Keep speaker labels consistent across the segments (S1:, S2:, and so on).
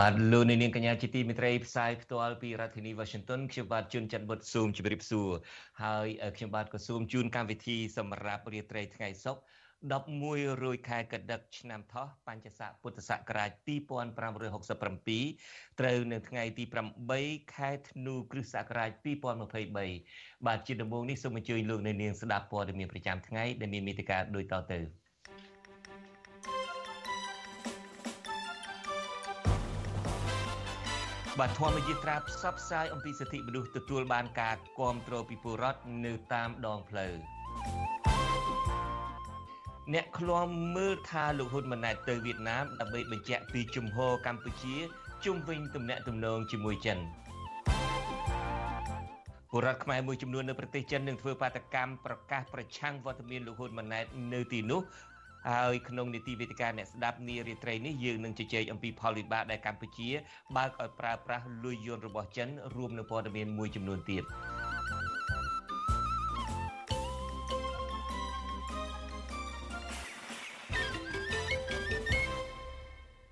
S1: បាទលោកនាងកញ្ញាជាទីមេត្រីផ្សាយផ្ទាល់ពីរដ្ឋធានី Washington ខ្ញុំបាទជួនច័ន្ទបុតស៊ូមជម្រាបសួរហើយខ្ញុំបាទក៏សូមជូនកម្មវិធីសម្រាប់រាត្រីថ្ងៃសុក្រ11រោចខែកដិកឆ្នាំថោះបัญចស័កពុទ្ធសករាជ2567ត្រូវនៅថ្ងៃទី8ខែធ្នូគ្រិស្តសករាជ2023បាទជាដំបូងនេះសូមអញ្ជើញលោកអ្នកនាងស្ដាប់ព័ត៌មានប្រចាំថ្ងៃដែលមានមេតិការដូចតទៅ បាទធម្មយាត្រាផ្សព្វផ្សាយអំពីសិទ្ធិមនុស្សទទួលបានការគ្រប់គ្រងពីពលរដ្ឋនៅតាមដងផ្លូវអ្នកឃ្លាំមើលថាលោកហ៊ុនម៉ាណែតទៅវៀតណាមដើម្បីបញ្ជាក់ពីជំហរកម្ពុជាជុំវិញទំនាក់ទំនងជាមួយចិនពលរដ្ឋខ្មែរមួយចំនួននៅប្រទេសចិននឹងធ្វើបាតកម្មប្រកាសប្រឆាំងវត្តមានលោកហ៊ុនម៉ាណែតនៅទីនោះ ហើយក្នុងនីតិវេទិកាអ្នកស្ដាប់នារាត្រីនេះយើងនឹងជជែកអំពីផលវិបាកដែលកម្ពុជាបើកឲ្យប្រើប្រាស់លុយយន់របស់ចិនរួមនឹងព័ត៌មានមួយចំនួនទៀត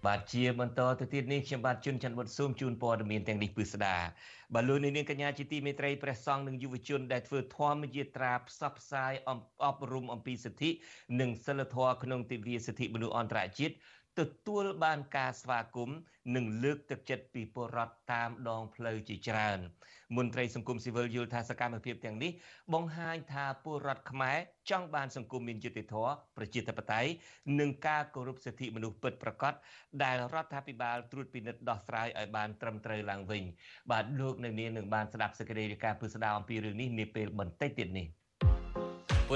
S1: បាទជាបន្តទៅទៀតនេះខ្ញុំបាទជួនច័ន្ទវុតស៊ូមជូនព័ត៌មានទាំងនេះពិស្ដាបាទលោកនាងកញ្ញាជាទីមេត្រីព្រះសង្ឃនិងយុវជនដែលធ្វើធម្មយាត្រាផ្សព្វផ្សាយអប់រំអំពីសិទ្ធិនិងសិលធម៌ក្នុងទិវាសិទ្ធិមនុស្សអន្តរជាតិ ទទួលបានការស្វាគមន៍និងលើកទឹកចិត្តពីពលរដ្ឋតាមដងផ្លូវជាច្រើនមន្ត្រីសង្គមស៊ីវិលយល់ថាសកម្មភាពទាំងនេះបង្ហាញថាពលរដ្ឋខ្មែរចង់បានសង្គមមានយុត្តិធម៌ប្រជាធិបតេយ្យនិងការគោរពសិទ្ធិមនុស្សពិតប្រាកដដែលរដ្ឋាភិបាលត្រួតពិនិត្យដោះស្រាយឲ្យបានត្រឹមត្រូវឡើងវិញបាទលោកនៅនាងនឹងបានស្ដាប់សេចក្តីរាយការណ៍ពិស្ដារអំពីរឿងនេះនាពេលបន្តិចទៀតនេះូ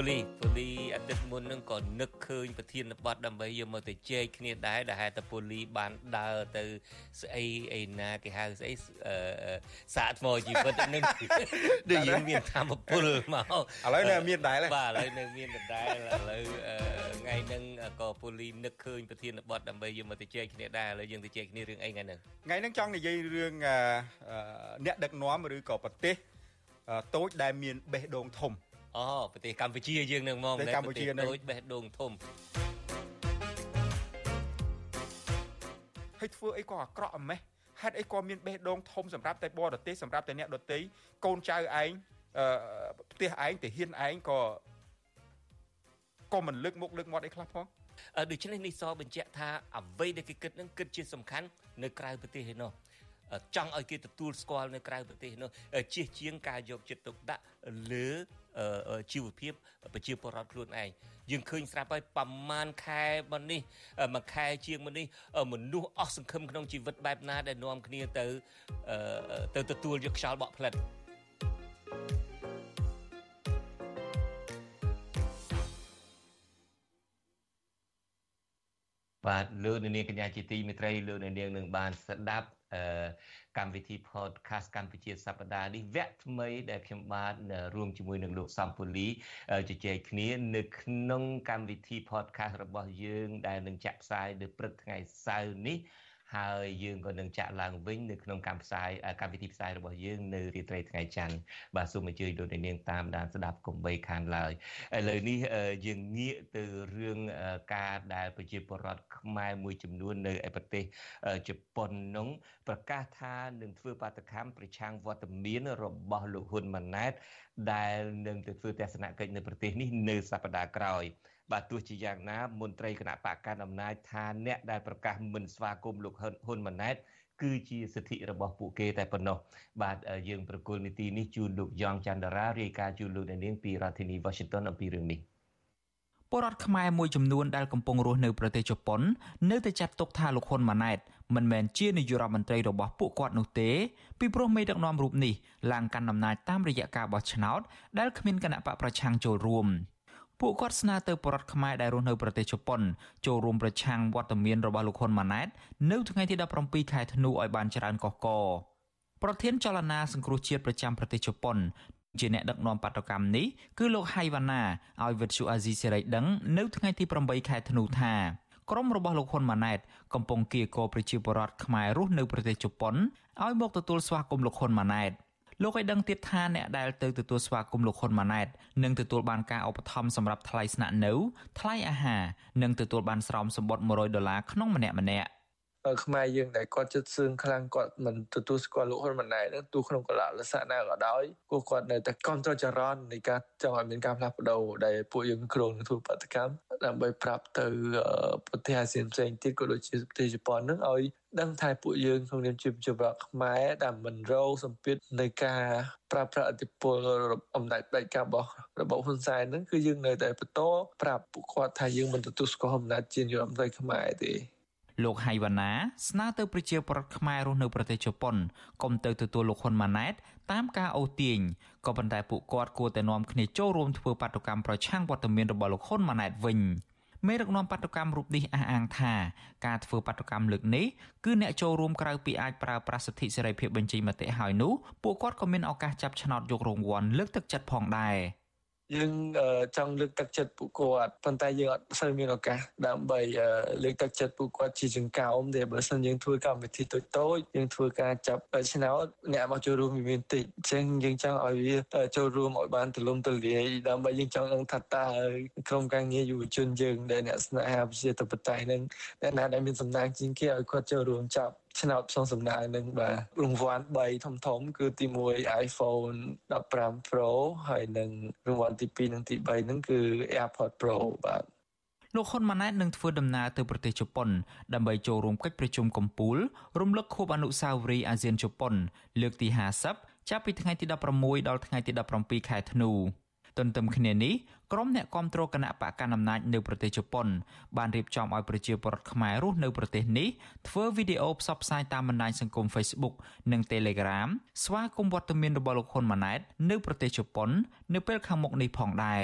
S1: លីប៉ូលីអាទិត្យមុននឹងក៏នឹកឃើញប្រធានបទដើម្បីយកមកទៅជែកគ្នាដែរដែលហេតុតែប៉ូលីបានដើរទៅស្អីអីណាគេហៅស្អីសាកថ្មជីវិតនឹងដូចយើងមានធម្មពលមក
S2: ឥឡូវនៅមានដែរ
S1: បាទឥឡូវនៅមានដដែលឥឡូវថ្ងៃហ្នឹងក៏ប៉ូលីនឹកឃើញប្រធានបទដើម្បីយកមកទៅជែកគ្នាដែរឥឡូវយើងទៅជែកគ្នារឿងអីថ្ងៃហ្នឹង
S2: ថ្ងៃហ្នឹងចង់និយាយរឿងអ្នកដឹកនាំឬក៏ប្រទេសតូចដែលមានបេះដូងធំ
S1: អូប្រទេសកម្ពុជាយើងនឹងមក
S2: ប្រទេសកម្ពុជានឹង
S1: ដូចបេះដូងធំ
S2: ហើយធ្វើអីក៏អាក្រក់អម៉េះហេតុអីក៏មានបេះដូងធំសម្រាប់តែបរទេសសម្រាប់តែអ្នកដតីកូនចៅឯងអឺផ្ទះឯងទៅហ៊ានឯងក៏ក៏មិនលើកមុខលើកមាត់អីខ្លះផង
S1: ដូច្នេះនេះសបញ្ជាក់ថាអ្វីដែលគេគិតនឹងគិតជាសំខាន់នៅក្រៅប្រទេសឯណោះចង់ឲ្យគេទទួលស្គាល់នៅក្រៅប្រទេសនោះជៀសជាងការយកចិត្តទុកដាក់លើ ជីវភាពប្រជាពលរដ្ឋខ្លួនឯងយើងឃើញស្រាប់ហើយប្រមាណខែមកនេះមួយខែជាងមកនេះមនុស្សអស់សង្ឃឹមក្នុងជីវិតបែបណាដែលនាំគ្នាទៅទៅទទួលយកខ្យល់បក់ផ្លិតបាទលោកនាងកញ្ញាជាទីមេត្រីលោកនាងនឹងបានស្ដាប់ កម្មវិធី podcast កម្ពុជាសប្តាហ៍នេះវគ្គថ្មីដែលខ្ញុំបាទរួមជាមួយនឹងលោកសំពូលីជជែកគ្នានៅក្នុងកម្មវិធី podcast របស់យើងដែលនឹងចាក់ផ្សាយនៅព្រឹកថ្ងៃសៅរ៍នេះ ហើយយើងក៏នឹងចាក់ឡើងវិញនៅក្នុងកម្មផ្សាយកម្មវិធីផ្សាយរបស់យើងនៅរាត្រីថ្ងៃច័ន្ទបាទសូមអញ្ជើញលោកនាងតាមដានស្ដាប់កុំបីខានឡើយឥឡូវនេះយើងងាកទៅរឿងការដែលប្រជាពលរដ្ឋខ្មែរមួយចំនួននៅឯប្រទេសជប៉ុននោះប្រកាសថានឹងធ្វើបាតកម្មប្រឆាំងវត្តមានរបស់លោកហ៊ុនម៉ាណែតដែលនឹងទៅធ្វើទស្សនកិច្ចនៅប្រទេសនេះនៅសប្តាហ៍ក្រោយ បាទទោះជាយ៉ាងណាមន្ត្រីគណៈបកកណ្ដាលអំណាចថាអ្នកដែលប្រកាសមិនស្វាគមន៍លោកហ៊ុនម៉ាណែតគឺជាសិទ្ធិរបស់ពួកគេតែប៉ុណ្ណោះបាទយើងប្រកុលនីតិនេះជូនលោកយ៉ងច័ន្ទរារាយការណ៍ជូនលោកអ្នកនាងពីរដ្ឋធានី Washington អំពីរឿងនេះ
S3: ពលរដ្ឋខ្មែរមួយចំនួនដែលកំពុងរស់នៅប្រទេសជប៉ុននៅតែចាត់ទុកថាលោកហ៊ុនម៉ាណែតមិនមែនជានាយករដ្ឋមន្ត្រីរបស់ពួកគាត់នោះទេពីព្រោះមេដឹកនាំរូបនេះឡើងកាន់អំណាចតាមរយៈការបោះឆ្នោតដែលគ្មានគណៈបកប្រឆាំងចូលរួម។ ពួកគាត់ស្នើទៅបរដ្ឋខ្មែរដែលរស់នៅប្រទេសជប៉ុនចូលរួមប្រឆាំងវត្តមានរបស់លោកហ៊ុនម៉ាណែតនៅថ្ងៃទី17ខែធ្នូឲ្យបានច្រើនកកកប្រធានចលនាសង្គ្រោះជាតិប្រចាំប្រទេសជប៉ុនជាអ្នកដឹកនាំបាតុកម្មនេះគឺលោកហៃវ៉ាណាឲ្យវិទ្យុអាស៊ីសេរីដឹងនៅថ្ងៃទី8ខែធ្នូថាក្រុមរបស់លោកហ៊ុនម៉ាណែតកំពុងគៀកោប្រជាពលរដ្ឋខ្មែររស់នៅប្រទេសជប៉ុនឲ្យមកទទួលស្វាគមន៍លោកហ៊ុនម៉ាណែត លោកឲ្យដឹងទៀតថាអ្នកដែលទៅទទួលស្វាគមន៍លោកហ៊ុនម៉ាណែតនឹងទទួលបានការឧបត្ថម្ភសម្រាប់ថ្លៃស្នាក់នៅថ្លៃអាហារនិងទទួលបានស្រោមសម្បត្តិ100ដុល្លារក្នុងម្នាក់ម្នាក់
S4: ខ្មែរយើងដែលគាត់ចិត្តសឿងខ្លាំងគាត់មិនទទួលស្គាល់លោកហ៊ុនម៉ាណែតនឹងទូក្នុងកលលសៈណាក៏ដោយពួកគាត់នៅតែគ្រប់គ្រងចរន្តនៃការចង់ឲ្យមានការផ្លាស់ប្ដូរដែលពួកយើងគ្រងនឹងធ្វើបដកម្មដើម្បីប្រាប់ទៅប្រទេសអាស៊ានផ្សេងទៀតក៏ដូចជាប្រទេសជប៉ុននឹងឲ្យ ដឹងថាពួកយើងក្នុងនាមជាប្រជាពលរដ្ឋខ្មែរដែលមិនរងសម្ពាធនៃការប្រើប្រាស់អធិបុលអំណាចផ្ដាច់ការរបស់របបហ៊ុនសែនហ្នឹងគឺយើងនៅតែបន្តប្រាប់ពួកគាត់ថាយើងមិនទទួលស្គាល់អំណាចជានាយករដ្ឋមន្ត្រីខ្មែរទេ
S3: លោកហៃវ៉ាណាស្នើទៅប្រជាពលរដ្ឋខ្មែររស់នៅប្រទេសជប៉ុនកុំទៅទទួលលោកហ៊ុនម៉ាណែតតាមការអូសទាញក៏ប៉ុន្តែពួកគាត់គួរតែនាំគ្នាចូលរួមធ្វើបាតុកម្មប្រឆាំងវត្តមានរបស់លោកហ៊ុនម៉ាណែតវិញ មេដឹកនាំបាតុកម្មរូបនេះអះអាងថាការធ្វើបាតុកម្មលើកនេះគឺអ្នកចូលរួមក្រៅពីអាចប្រើប្រាស់សិទ្ធិសេរីភាពបញ្ចេញមតិហើយនោះពួកគាត់ក៏មានឱកាសចាប់ឆ្នោតយករង្វាន់លើកទឹកចិត្តផងដែរ។
S4: យើងចង់លើកទឹកចិត្តពួកគាត់ប៉ុន្តែយើងអត់សូវមានឱកាសដើម្បីលើកទឹកចិត្តពួកគាត់ជាចង្កោមទេបើមិនយើងធ្វើកម្មវិធីតូចតូចយើងធ្វើការចាប់ឆ្នោតអ្នកមកចូលរួមមានតិចអញ្ចឹងយើងចង់ឲ្យវាចូលរួមឲ្យបានទូលំទូលាយដើម្បីយើងចង់នឹងថាតើក្រុមការងារយុវជនយើងដែលអ្នកស្នេហាប្រជាធិបតេយ្យនឹងអ្នកណាដែលមានសំណាងជាងគេឲ្យគាត់ចូលរួមចាប់ ឆ្នោតផ្សងសំណាងនឹងបាទរង្វាន់3ធំធំ គឺទី1 iPhone 15 Pro ហើយនឹងរង្វាន់ទី2និងទី3ហ្នឹងគឺ AirPods Pro បាទ
S3: លោកហ៊ុនម៉ាណែតនឹងធ្វើដំណើរទៅប្រទេសជប៉ុនដើម្បីចូលរួមកិច្ចប្រជុំកំពូលរំលឹកខួបអនុស្សាវរីយ៍អាស៊ានជប៉ុន លើកទី50ចាប់ពីថ្ងៃទី16ដល់ថ្ងៃទី17ខែធ្នូ ទន្ទឹមគ្នានេះក្រុមអ្នកគ្រប់គ្រងគណៈបកកណ្ដាលអំណាចនៅប្រទេសជប៉ុនបានរៀបចំឲ្យប្រជាពលរដ្ឋខ្មែររស់នៅប្រទេសនេះធ្វើវីដេអូផ្សព្វផ្សាយតាមបណ្ដាញសង្គម Facebook និង Telegram ស្វាគមន៍វត្តមានរបស់លោកហ៊ុនម៉ាណែតនៅប្រទេសជប៉ុន នៅពេលខាងមុខនេះផងដែរ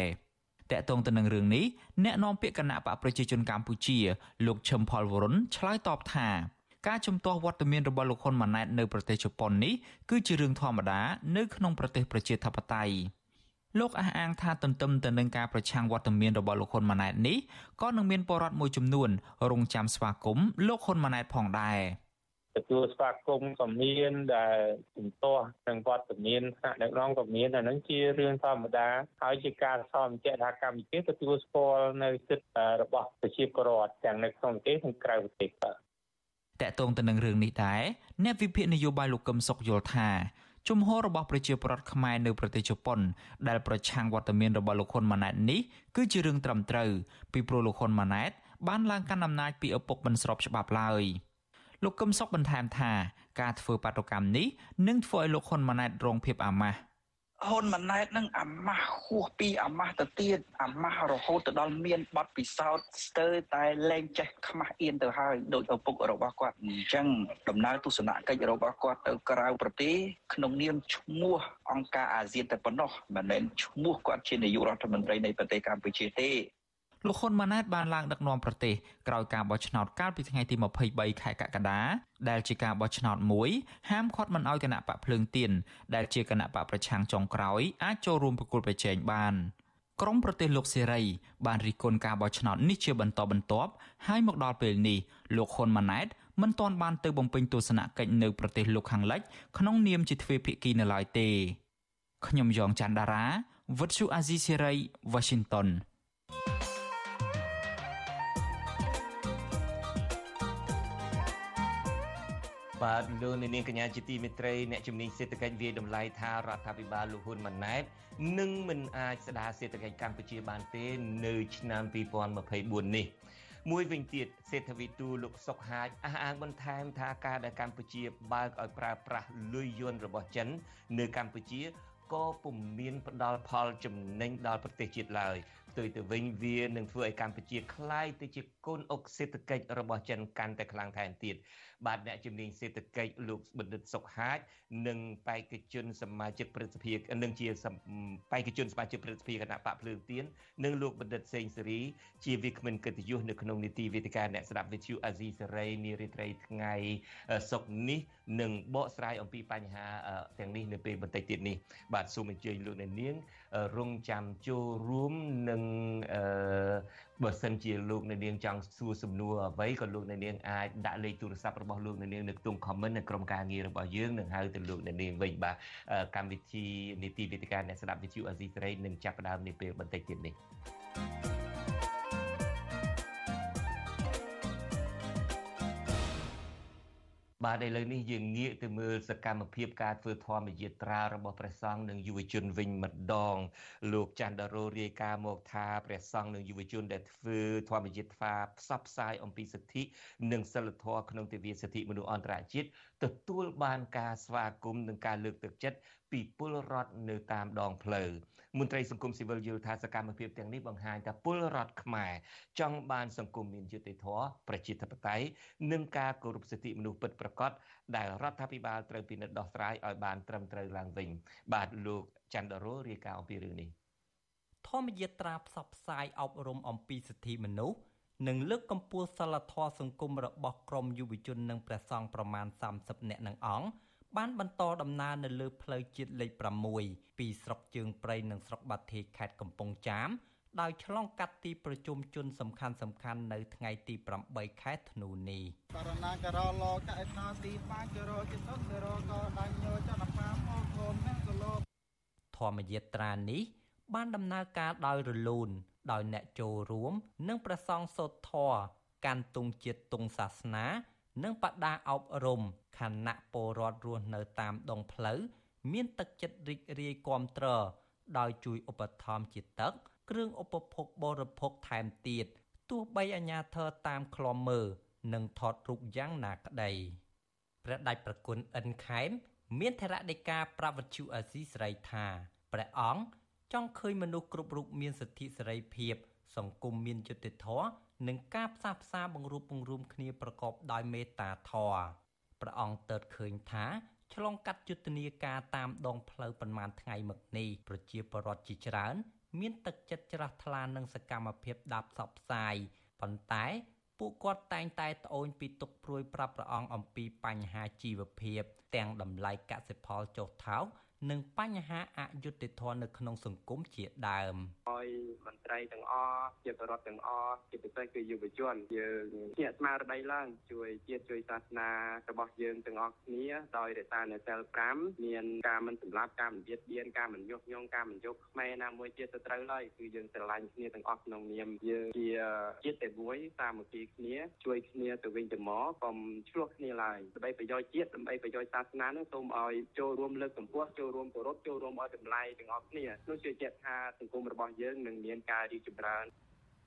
S3: តកតងទៅនឹងរឿងនេះអ្នកនាំពាក្យគណៈបកប្រជាជនកម្ពុជា លោកឈឹមផលវរុនឆ្លើយតបថាការជំទាស់វត្តមានរបស់លោកហ៊ុនម៉ាណែតនៅប្រទេសជប៉ុននេះគឺជារឿងធម្មតានៅក្នុងប្រទេសប្រជាធិបតេយ្យ លោកអះអាងថាទន្ទឹមទៅនឹងការប្រឆាំងវត្តមានរបស់លោកហ៊ុនម៉ាណែតនេះក៏នឹងមានពលរដ្ឋមួយចំនួនរងចាំស្វាគមន៍លោកហ៊ុនម៉ាណែតផងដែរ
S5: ទទួលស្វាគមន៍ក៏មានដែលជំទាស់នឹងវត្តមានថ្នាក់ដឹកនាំក៏មានអានឹងជារឿងធម្មតាហើយជាការសន្តិថាកម្ពុជាទទួលស្គាល់នៅសិទ្ធិរបស់ប្រជាពលរដ្ឋទាំងនៅក្នុងប្រទេសនិងក្រៅប្រទេសបាទ
S3: តកតងទៅនឹងរឿងនេះដែរអ្នកវិភាគនយោបាយលោកកឹមសុខយល់ថា ជំហររបស់ប្រជាពលរដ្ឋខ្មែរនៅប្រទេសជប៉ុនដែលប្រឆាំងវត្តមានរបស់លោកហ៊ុនម៉ាណែតនេះគឺជារឿងត្រឹមត្រូវពីព្រោះលោកហ៊ុនម៉ាណែតបានឡើងកាន់អំណាចពីឪពុកមិនស្របច្បាប់ឡើយលោកកឹមសុខបន្ថែមថាការធ្វើបាតុកម្មនេះនឹងធ្វើឲ្យលោកហ៊ុនម៉ាណែតរងភាពអាម៉ាស់
S6: ហ៊ុនម៉ាណែតនឹងអាម៉ាស់ហួសពីអាម៉ាស់ទៅទៀតអាម៉ាស់រហូតទៅដល់មានបទពិសោធន៍ស្ទើរតែលែងចេះខ្មាស់អៀនទៅហើយដោយឪពុករបស់គាត់អញ្ចឹងដំណើរទស្សនកិច្ចរបស់គាត់ទៅក្រៅប្រទេសក្នុងនាមឈ្មោះអង្គការអាស៊ានតែប៉ុណ្ណោះមិនមែនឈ្មោះគាត់ជានាយករដ្ឋមន្ត្រីនៃប្រទេសកម្ពុជាទេ
S3: លោកហ៊ុនម៉ាណែតបានឡើងដឹកនាំប្រទេសក្រោយការបោះឆ្នោតកាលពីថ្ងៃទី23ខែកក្កដាដែលជាការបោះឆ្នោតមួយហាមឃាត់មិនឲ្យគណៈបកភ្លើងទៀនដែលជាគណៈបកប្រឆាំងចុងក្រោយអាចចូលរួមប្រគល់ប្រជែងបានក្រមប្រទេសលោកសេរីបានរិះគន់ការបោះឆ្នោតនេះជាបន្តបន្ទាប់ហើយមកដល់ពេលនេះលោកហ៊ុនម៉ាណែតមិនទាន់បានទៅបំពេញទស្សនកិច្ចនៅប្រទេសលោកខាងលិចក្នុងនាមជាទ្វេភាគីនៅឡើយទេខ្ញុំយ៉ងច័ន្ទដារាវិទ្យុអាស៊ីសេរី Washington
S1: បាទលោកនាងកញ្ញាជាទីមេត្រីអ្នកជំនាញសេដ្ឋកិច្ចវាតម្លៃថារដ្ឋាភិបាលលោកហ៊ុនម៉ាណែតនឹងមិនអាចស្ដារសេដ្ឋកិច្ចកម្ពុជាបានទេនៅឆ្នាំ2024នេះមួយវិញទៀតសេដ្ឋវិទូលោកសុកហាជអះអាងបន្ថែមថាការដែលកម្ពុជាបើកឲ្យប្រើប្រាស់លុយយន់របស់ចិននៅកម្ពុជា ក៏ពុំមានផ្ដល់ផលចំណេញដល់ប្រទេសជាតិឡើយផ្ទុយទៅវិញវានឹងធ្វើឲ្យកម្ពុជាคล้ายទៅជាកូនអុកសេដ្ឋកិច្ចរបស់ចិនកាន់តែខ្លាំងថែមទៀត បាទអ្នកជំនាញសេដ្ឋកិច្ចលោកបណ្ឌិតសុកហាជនិងបេក្ខជនសមាជិកព្រឹទ្ធសភានិងជាបេក្ខជនសមាជិកព្រឹទ្ធសភាគណៈបកភ្លើងទៀននិងលោកបណ្ឌិតសេងសេរីជាវាគ្មិនកិត្តិយសនៅក្នុងនីតិវេទិកាអ្នកស្ដាប់វិទ្យុអាស៊ីសេរីនារីត្រីថ្ងៃសុកនេះនឹងបកស្រាយអំពីបញ្ហាទាំងនេះនៅពេលបន្តិចទៀតនេះបាទសូមអញ្ជើញលោកអ្នកនាងរងចាំចូលរួមនឹងអឺបើសិនជាលោកអ្នកនាងចង់សួរសំណួរអ្វីក៏លោកអ្នកនាងអាចដាក់លេខទូរស័ព្ទរបស់លោកអ្នកនាងនៅក្នុង comment នៅក្រុមការងាររបស់យើងនឹងហៅទៅលោកអ្នកនាងវិញបាទកម្មវិធីនីតិវិទ្យាអ្នកស្ដាប់វិទ្យុអាស៊ីសេរីនឹងចាប់ផ្ដើមនាពេលបន្តិចទៀតនេះ thank you បាទឥឡូវនេះយើងងាកទៅមើលសកម្មភាពការធ្វើធម្មយាត្រារបស់ព្រះសង្ឃនិងយុវជនវិញម្ដង លោកច័ន្ទរោរាយការណ៍មកថាព្រះសង្ឃនិងយុវជនដែលធ្វើធម្មយាត្រាផ្សព្វផ្សាយអំពីសិទ្ធិនិងសិលធម៌ក្នុងទិវាសិទ្ធិមនុស្សអន្តរជាតិទទួលបានការស្វាគមន៍និងការលើកទឹកចិត្តពីពលរដ្ឋនៅតាមដងផ្លូវ មន្ត្រីសង្គមស៊ីវិលយល់ថាសកម្មភាពទាំងនេះបង្ហាញថាពលរដ្ឋខ្មែរចង់បានសង្គមមានយុត្តិធម៌ប្រជាធិបតេយ្យនិងការគោរពសិទ្ធិមនុស្សពិតប្រាកដដែលរដ្ឋាភិបាលត្រូវពិនិត្យដោះស្រាយឲ្យបានត្រឹមត្រូវឡើងវិញបាទលោកច័ន្ទរោរាយការណ៍អំពីរឿងនេះ
S7: ធម្មយាត្រាផ្សព្វផ្សាយអប់រំអំពីសិទ្ធិមនុស្សនិងលើកកម្ពស់សិលធម៌សង្គមរបស់ក្រមយុវជននិងព្រះសង្ឃប្រមាណ30នាក់នឹងអង្គ បានបន្តដំណើរនៅលើផ្លូវជាតិលេខ6ពីស្រុកជើងព្រៃនិងស្រុកបាត់ធេខេត្តកំពង់ចាមដោយឆ្លងកាត់ទីប្រជុំជនសំខាន់សំខាន់នៅថ្ងៃទី8ខែធ្នូនេះ
S8: ករណីករលកឯណោទីបាករចិត្តករក៏ដាញ់យោចនបាមកកូននឹងក៏លោក
S7: ធម្មយាត្រានេះបានដំណើរការដោយរលូន ដោយអ្នកចូលរួម និងប្រសង់សូត្រធរកាន់ទង់ជាតិទង់សាសនា និងបដាអប់រំខណៈពលរដ្ឋរស់នៅតាមដងផ្លូវមានទឹកចិត្តរីករាយគាំទ្រដោយជួយឧបត្ថម្ភជាទឹក គ្រឿងឧបភោគបរិភោគថែមទៀតទោះបីអាញាធរតាមឃ្លាំមើលនិងថតរូបយ៉ាងណាក្តីព្រះដេចប្រគុណអិនខេមមានថរដីកាប្រវត្តិអាស៊ីសេរីថាព្រះអង្គចង់ឃើញមនុស្សគ្រប់រូបមានសិទ្ធិសេរីភាព សង្គមមានយុត្តិធម៌និងការផ្សះផ្សាបង្រួបបង្រួមគ្នាប្រកបដោយមេត្តាធម៌ព្រះអង្គទើបឃើញថាឆ្លងកាត់យុទ្ធនាការតាមដងផ្លូវប្រមាណថ្ងៃមកនេះប្រជាពលរដ្ឋជាច្រើន មានទឹកចិត្តជ្រះថ្លានឹងសកម្មភាពដាប់ផ្សព្វផ្សាយប៉ុន្តែពួកគាត់តែងតែត្អូញពីទុកព្រួយប្រាប់ព្រះអង្គអំពីបញ្ហាជីវភាព ទាំងតម្លៃកសិផលចុះថោក និងបញ្ហាអយុត្តិធម៌នៅក្នុងសង្គមជាដើម
S9: ឲ្យមន្ត្រីទាំងអស់ជាបរដ្ឋទាំងអស់ជាពិសេសគឺយុវជនយើងជាស្មារតីឡើងជួយជាតិជួយសាសនារបស់យើងទាំងអស់គ្នាដោយរក្សានៅសិល5មានការមិនសម្លាប់ការមិនបៀតបៀនការមិនញុះញង់ការមិនយកខ្មែរណាមួយជាសត្រូវឡើយគឺយើងស្រឡាញ់គ្នាទាំងអស់ក្នុងនាមយើងជាជាតិតែមួយសាមគ្គីគ្នាជួយគ្នាទៅវិញទៅមកកុំឆ្លោះគ្នាឡើយដើម្បីប្រយោជន៍ជាតិដើម្បីប្រយោជន៍សាសនានោះសូមឲ្យចូលរួមលើកកម្ពស់ចូលរួមគោរពចូលរួមឲ្យតម្លៃទាំងអស់គ្នានោះជឿជាក់ថាសង្គមរបស់យើងនឹងមានការរីកចម្រើន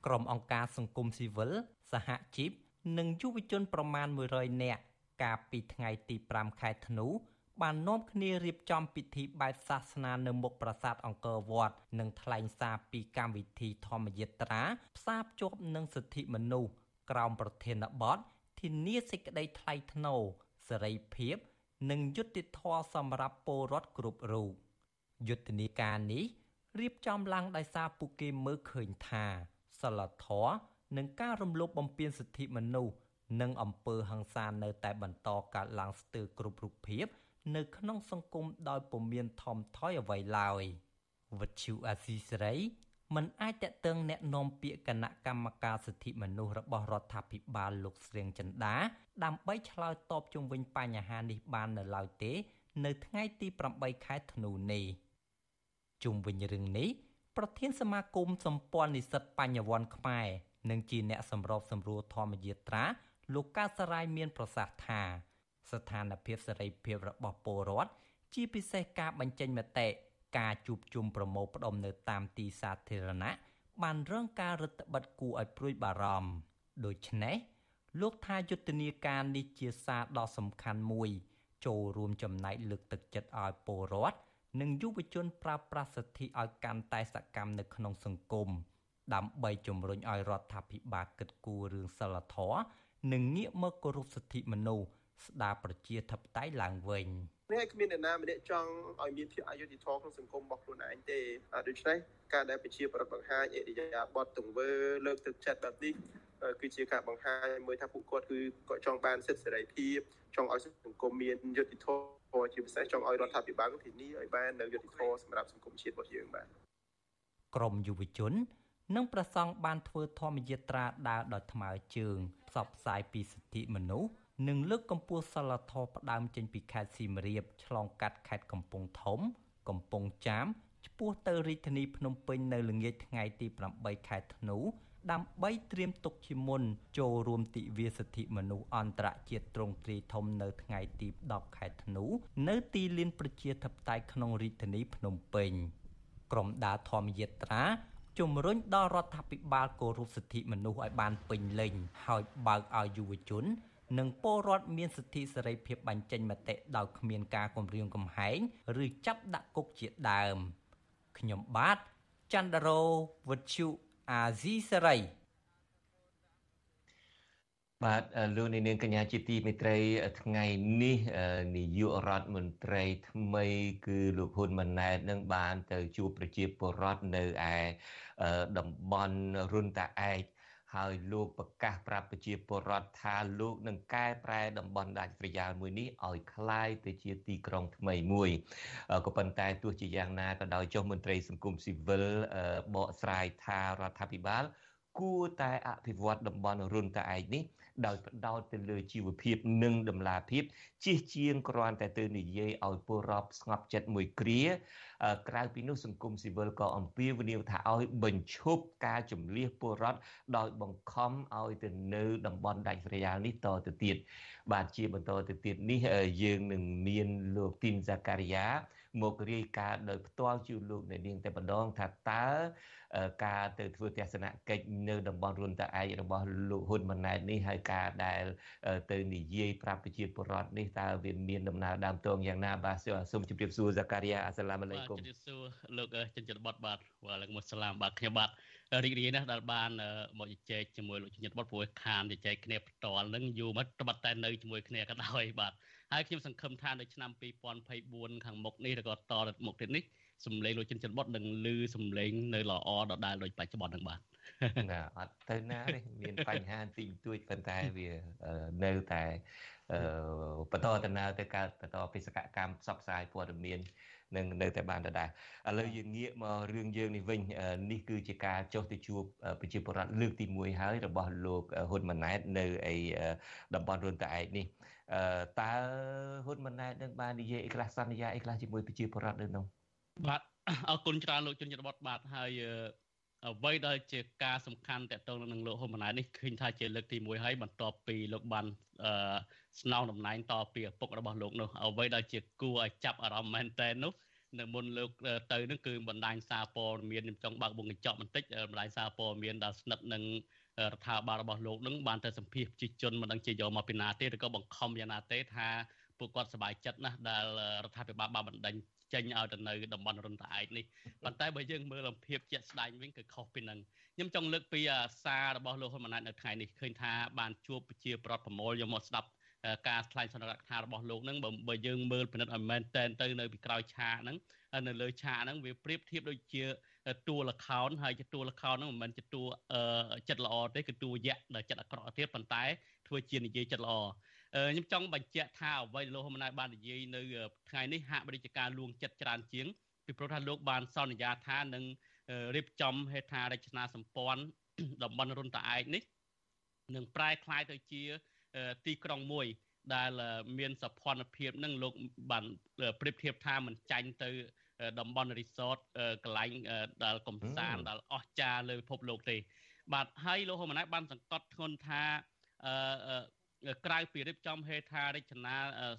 S7: ក្រុមអង្គការសង្គមស៊ីវិលសហជីពនិងយុវជនប្រមាណ100នាក់កាលពីថ្ងៃទី5ខែធ្នូបាននាំគ្នារៀបចំពិធីបែបសាសនានៅមុខប្រាសាទអង្គរវត្តនិងថ្លែងសារពីកម្មវិធីធម្មយាត្រាផ្សារភ្ជាប់នឹងសិទ្ធិមនុស្សក្រោមប្រធានបទធានាសេចក្តីថ្លៃថ្នូរសេរីភាព និងយុត្តិធម៌សម្រាប់ពលរដ្ឋគ្រប់រូបយុទ្ធនាការនេះរៀបចំឡើងដោយសារពួកគេមើលឃើញថាសិលធម៌និងការរំលោភបំពានសិទ្ធិមនុស្សនិងអំពើហិង្សានៅតែបន្តកើតឡើងស្ទើរគ្រប់រូបភាពនៅក្នុងសង្គមដោយពុំមានថមថយអ្វីឡើយវិទ្យុអាស៊ីសេរី មិនអាចតេតឹងแนะនាំពាក្យគណៈកម្មការសិទ្ធិមនុស្សរបស់រដ្ឋាភិបាលលោកស្រៀងចិន្តាដើម្បីឆ្លើយតបជុំវិញបញ្ហានេះបាននៅឡើយទេ នៅថ្ងៃទី8ខែធ្នូនេះជុំវិញរឿងនេះប្រធានសមាគមសម្ព័ន្ធនិស្សិតបញ្ញវន្តខ្មែរនិងជាអ្នកសម្របសម្រួលធម្មយាត្រាលោកកាសរាយមានប្រសាសន៍ថា ស្ថានភាពសេរីភាពរបស់ពលរដ្ឋជាពិសេសការបញ្ចេញមតិ ការជួបជុំប្រមូលផ្ដុំនៅតាមទីសាធារណៈបានរងការរឹតបន្តឹងគួរឲ្យព្រួយបារម្ភដូច្នេះលោកថាយុទ្ធនាការនេះជាសារដ៏សំខាន់មួយ ចូលរួមចំណែកលើកទឹកចិត្តឲ្យពលរដ្ឋនិងយុវជនប្រើប្រាស់សិទ្ធិឲ្យកាន់តែសកម្មនៅក្នុងសង្គមដើម្បីជំរុញឲ្យរដ្ឋាភិបាលគិតគូររឿងសិលធម៌និងងាកមកគោរពសិទ្ធិមនុស្ស ស្ដារប្រជាធិបតេយ្យឡើងវិញ
S10: នេះគ្មានអ្នកណាម្នាក់ចង់ឲ្យមានភាពអយុត្តិធម៌ក្នុងសង្គមរបស់ខ្លួនឯងទេដូច្នេះការដែលប្រជាប្រដ្ឋបង្ហាញអរិយាប័ត្រទង្វើលើកទឹកចិត្តបែបនេះគឺជាការបង្ហាញមួយថាពួកគាត់គឺគាត់ចង់បានសិទ្ធិសេរីភាពចង់ឲ្យសង្គមមានយុត្តិធម៌ជាពិសេសចង់ឲ្យរដ្ឋាភិបាលធានាឲ្យបាននៅយុត្តិធម៌សម្រាប់សង្គមជាតិរបស់យើងបាទ
S7: ក្រមយុវជននិងប្រសង់បានធ្វើធម្មយាត្រាដើរដោយថ្មើរជើងផ្សព្វផ្សាយពីសិទ្ធិមនុស្ស និងលើកកម្ពស់សិលធម៌ផ្ដើមចេញពីខេត្តសៀមរាបឆ្លងកាត់ខេត្តកំពង់ធំ កំពង់ចាមឆ្ពោះទៅរាជធានីភ្នំពេញនៅល្ងាចថ្ងៃទី8ខែធ្នូដើម្បីត្រៀមទុកជាមុនចូលរួមទិវាសិទ្ធិមនុស្សអន្តរជាតិទ្រង់ទ្រាយធំនៅថ្ងៃទី10ខែធ្នូនៅទីលានប្រជាធិបតេយ្យក្នុងរាជធានីភ្នំពេញក្រុមដារធម្មយាត្រាជំរុញដល់រដ្ឋាភិបាលគោរពសិទ្ធិមនុស្សឲ្យបានពេញលេញ ហើយបើកឲ្យយុវជន និងពលរដ្ឋមានសិទ្ធិសេរីភាពបញ្ចេញមតិដោយគ្មានការគំរាមកំហែងឬចាប់ដាក់គុកជាដើមខ្ញុំបាទចន្ទរោវុទ្ធុអាស៊ីសេរី
S1: បាទលោកនាងកញ្ញាជាទីមេត្រីថ្ងៃនេះនាយករដ្ឋមន្ត្រីថ្មី គឺលោកហ៊ុនម៉ាណែតនឹងបានទៅជួបប្រជាពលរដ្ឋនៅឯតំបន់រុនតាឯក ហើយលោកប្រកាសប្រាប់ប្រជាពលរដ្ឋថាលោកនឹងកែប្រែតំបន់ដាច់ស្រយាលមួយនេះឲ្យคล้ายទៅជាទីក្រុងថ្មីមួយក៏ប៉ុន្តែទោះជាយ៉ាងណាក៏ដោយចុះមន្ត្រីសង្គមស៊ីវិលបកស្រាយថារដ្ឋាភិបាល គួរតែអភិវឌ្ឍតំបន់រុនតាឯកនេះ ដោយផ្ដោតទៅលើជីវភាពនិងដំណាភាពជិះជាងគ្រាន់តែទៅនិយាយឲ្យពលរដ្ឋស្ងប់ចិត្តមួយគ្រាក្រៅពីនោះសង្គមស៊ីវិលក៏អំពាវនាវថាឲ្យបញ្ឈប់ការជំលះពលរដ្ឋដោយបង្ខំឲ្យទៅនៅតំបន់ដាច់ស្រយាលនេះតទៅទៀតបាទជាបន្តទៅទៀតនេះយើងនឹងមានលោកទីនសាការីយ៉ា មករាយការណ៍ដោយផ្ទាល់ជូនលោកអ្នកនាងតែម្ដងថាតើការទៅធ្វើទស្សនកិច្ចនៅតំបន់រុនតាឯករបស់លោកហ៊ុនម៉ាណែតនេះហើយការដែលទៅនិយាយប្រាប់ប្រជាពលរដ្ឋនេះតើវាមានដំណើរដើមតងយ៉ាងណាបាទសូមជម្រាបសួរសាការីយ៉ាអស្សាឡាមអាឡៃគុំជម្រាប
S11: សួរលោកចិនចិនបតបាទវ៉ាឡៃគុំអស្សាឡាមបាទខ្ញុំបាទរីករាយណាស់ដែលបានមកជជែកជាមួយលោកចិនចិនបតព្រោះខានជជែកគ្នាផ្ទាល់នឹងយូរមកត្បិតតែនៅជាមួយគ្នាក៏ដោយបាទ ហើយខ្ញុំសង្ឃឹមថានៅឆ្នាំ2024ខាងមុខនេះឬក៏តទៅមុខទៀតនេះសំឡេងលោកចិនចិនបុតនឹងលឺសំឡេងនៅល្អដដែលដូចបច្ចុប្បន្នហ្នឹងបាទ
S1: ណាអត់ទៅណាទេមានបញ្ហាទីទួចប៉ុន្តែវានៅតែបន្តដំណើរទៅកើតបន្តបេសកកម្មផ្សព្វផ្សាយព័ត៌មាននឹងនៅតែបានដដែលឥឡូវយើងងាកមករឿងយើងនេះវិញនេះគឺជាការចុះទៅជួបប្រជាពលរដ្ឋលើកទី1ហើយរបស់លោកហ៊ុនម៉ាណែតនៅឯតំបន់រុនតាឯកនេះ តើហ៊ុនម៉ាណែតនឹងបាននិយាយអីខ្លះសន្យាអីខ្លះជាមួយប្រជាពលរដ្ឋនៅនោះ
S11: បាទអរគុណច្រើនលោកជនជាតិបតបាទហើយអ្វីដែលជាការសំខាន់តកតងនឹងលោកហ៊ុនម៉ាណែតនេះឃើញថាជាលើកទី1ហើយបន្ទាប់ពីលោកបានស្នងតំណែងតពីឪពុករបស់លោកនោះអ្វីដែលជាគួរឲ្យចាប់អារម្មណ៍មែនតើនោះនៅមុនលោកទៅនឹងគឺបណ្ដាញសារព័ត៌មានខ្ញុំចង់បើកវងកញ្ចក់បន្តិចបណ្ដាញសារព័ត៌មានដែលស្និទ្ធនឹង រដ្ឋាភិបាលរបស់លោកនឹងបានទៅសម្ភាសប្រជាជនមិនដឹងជាយកមកពីណាទេឬក៏បង្ខំយ៉ាងណាទេថាពួកគាត់សប្បាយចិត្តណាស់ដែលរដ្ឋាភិបាលបានបណ្ដេញចេញឲ្យទៅនៅតំបន់រុនតាឯកនេះប៉ុន្តែបើយើងមើលអំភាពជាក់ស្ដែងវិញគឺខុសពីនឹងខ្ញុំចង់លើកពីសាររបស់លោកហ៊ុនម៉ាណែតនៅថ្ងៃនេះឃើញថាបានជួបប្រជាប្រដ្ឋប្រមូលយកមកស្ដាប់ ការថ្លែងសន្និដ្ឋានរបស់លោកនឹងបើយើងមើលពិនិត្យឲ្យមែនតែនទៅនៅពីក្រោយឆាកហ្នឹងនៅលើឆាកហ្នឹងវាប្រៀបធៀបដូចជាតួលខោនហើយជាតួលខោនហ្នឹងមិនមែនជាតួចិត្តល្អទេគឺតួយៈដែលចិត្តអាក្រក់ទៀតប៉ុន្តែធ្វើជានិយាយចិត្តល្អខ្ញុំចង់បញ្ជាក់ថាអ្វីលោកហ៊ុនម៉ាណែតបាននិយាយនៅថ្ងៃនេះហាក់បីជាការលួងចិត្តច្រើនជាងពីព្រោះថាលោកបានសន្យាថានឹងរៀបចំហេដ្ឋារចនាសម្ព័ន្ធតំបន់រុនតាឯកនេះនឹងប្រែคล้ายទៅជា ទីក្រុងមួយ ដែលមានសភនភាពនឹងលោកបានប្រៀបធៀបថាមិនចាញ់ទៅតំបន់រីសតកន្លែងដែលកំសាន្តដែលអស្ចារ្យលើពិភពលោកទេ បាទហើយលោកហ៊ុនម៉ាណែតបានសង្កត់ធ្ងន់ថា ក្រៅពីរៀបចំហេដ្ឋារចនា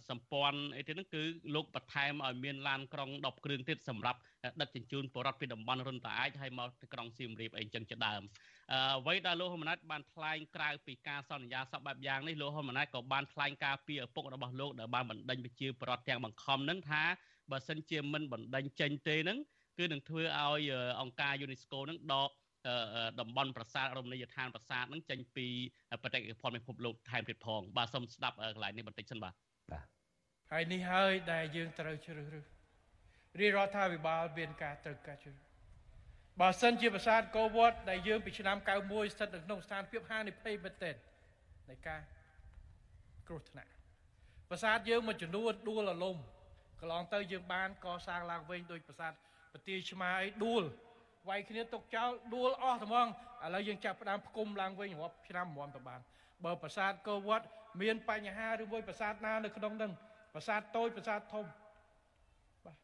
S11: សម្ព័ន្ធអីទៀតហ្នឹងគឺលោកបន្ថែមឲ្យមានឡានក្រុង10គ្រឿងទៀតសម្រាប់ដឹកជញ្ជូនពលរដ្ឋពីតំបន់រុនតាអាចហើយមកទៅក្រុងសៀមរាបអីចឹងជាដើមអ្វីដែលលោកហ៊ុនម៉ាណែតបានថ្លែងក្រៅពីការសន្យាសពបែបយ៉ាងនេះលោកហ៊ុនម៉ាណែតក៏បានថ្លែងការពីឪពុករបស់លោកដែលបានបណ្ដេញប្រជាពលរដ្ឋទាំងបង្ខំនឹងថាបើសិនជាមិនបណ្ដេញចេញទេហ្នឹងគឺនឹងធ្វើឲ្យអង្គការ UNESCO ហ្នឹងដក តំបន់ប្រាសាទរមណីយដ្ឋានប្រាសាទហ្នឹងចេញពីបេតិកភណ្ឌពិភពលោកថែមទៀតផងបាទសូមស្ដាប់កន្លែងនេះបន្តិចសិនបាទ
S12: បាទហើយនេះហើយដែលយើងត្រូវជ្រើសរើសរាជរដ្ឋាភិបាលមានការត្រូវការជ្រើសបើសិនជាប្រាសាទកោវត្តដែលយើងពីឆ្នាំ91ស្ថិតនៅក្នុងស្ថានភាពហានិភ័យមែនទែននៃការគ្រោះថ្នាក់ប្រាសាទយើងមួយចំនួនដួលរលំកន្លងទៅយើងបានកសាងឡើងវិញដោយប្រាសាទប្រទាឆ្មាអីដួល វាយគ្នាទុកចោលដួលអស់ត្មងឥឡូវយើងចាប់ផ្ដើមផ្គុំឡើងវិញរាប់ឆ្នាំមុំទៅបានបើប្រាសាទកោវត្តមានបញ្ហាឬមួយប្រាសាទណានៅក្នុងនឹងប្រាសាទតូចប្រាសាទធំបាទ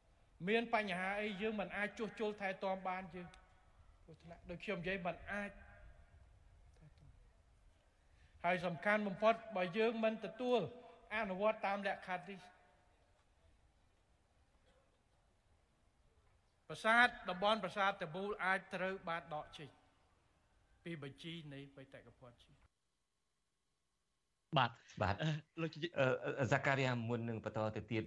S12: មានបញ្ហាអីយើងមិនអាចជួសជុលថែទាំបានយើងព្រោះថ្នាក់ដូចខ្ញុំនិយាយមិនអាចហើយសំខាន់បំផុតបើយើងមិនទទួលអនុវត្តតាមលក្ខខណ្ឌនេះ ប្រាសាទតំបន់ប្រាសាទតបូលអាចត្រូវបានដកចេញពីបញ្ជីនៃបេតិកភណ្ឌជាតិ
S1: បាទបាទលោកហ្សាការីយ៉ាមុននឹងបន្តទៅទៀត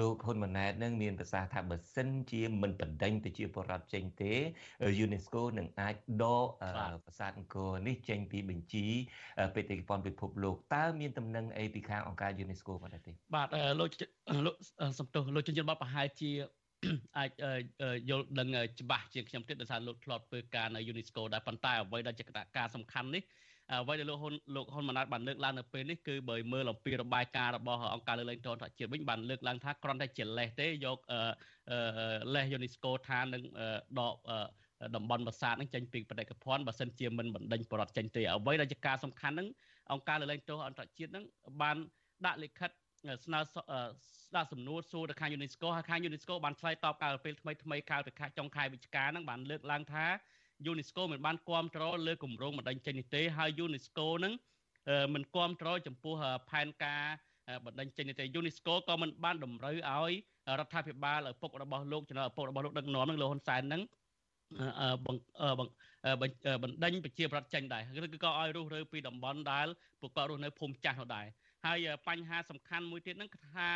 S1: លោកហ៊ុនម៉ាណែតនឹងមានប្រសាសន៍ថាបើសិនជាមិនបណ្ដេញទៅជាបរដ្ឋចេញទេ UNESCO នឹងអាចដកប្រាសាទអង្គរនេះចេញពីបញ្ជីបេតិកភណ្ឌពិភពលោកតើមានតំណែងអីពីខាងអង្គការ UNESCO បាត់ទេ
S11: បាទលោកលោកសំទោសលោកជនជាតិបាត់ប្រហែលជា អាចយល់ដឹងច្បាស់ជាងខ្ញុំទៀតដោយសារលោកធ្លាប់ធ្វើការនៅ UNESCO ដែរប៉ុន្តែអ្វីដែលជាការសំខាន់នេះអ្វីដែលលោកហ៊ុនលោកហ៊ុនម៉ាណែតបានលើកឡើងនៅពេលនេះគឺបើមើលអំពីរបាយការណ៍របស់អង្គការលើកលែងទណ្ឌជាតិវិញបានលើកឡើងថាគ្រាន់តែជាលេសទេយកលេស UNESCO ថានឹងដកតំបន់ប្រាសាទនឹងចេញពីបដិកភណ្ឌបើសិនជាមិនបណ្ដេញបរដ្ឋចេញទេអ្វីដែលជាការសំខាន់នឹងអង្គការលើកលែងទោសអន្តរជាតិនឹងបានដាក់លិខិត ស្នើស្ដាប់សំណួរសួរទៅខាង UNESCO ហើយខាង UNESCO បានឆ្លើយតបកាលពេលថ្មីថ្មីកាលពីខែចុងខែវិច្ឆិកាហ្នឹងបានលើកឡើងថា UNESCO មិនបានគ្រប់គ្រងលើគម្រោងបណ្ដឹងចេញនេះទេហើយ UNESCO ហ្នឹងមិនគ្រប់គ្រងចំពោះផែនការបណ្ដឹងចេញនេះទេ UNESCO ក៏មិនបានតម្រូវឲ្យរដ្ឋាភិបាលឪពុករបស់លោកចំណុចឪពុករបស់លោកដឹកនាំនឹងលោកហ៊ុនសែនហ្នឹងបណ្ដេញប្រជាប្រដ្ឋចេញដែរឬក៏ឲ្យរុះរើពីតំបន់ដែលពួកគាត់រស់នៅភូមិចាស់នោះដែរ ហើយបញ្ហាសំខាន់មួយទៀតហ្នឹងគឺថា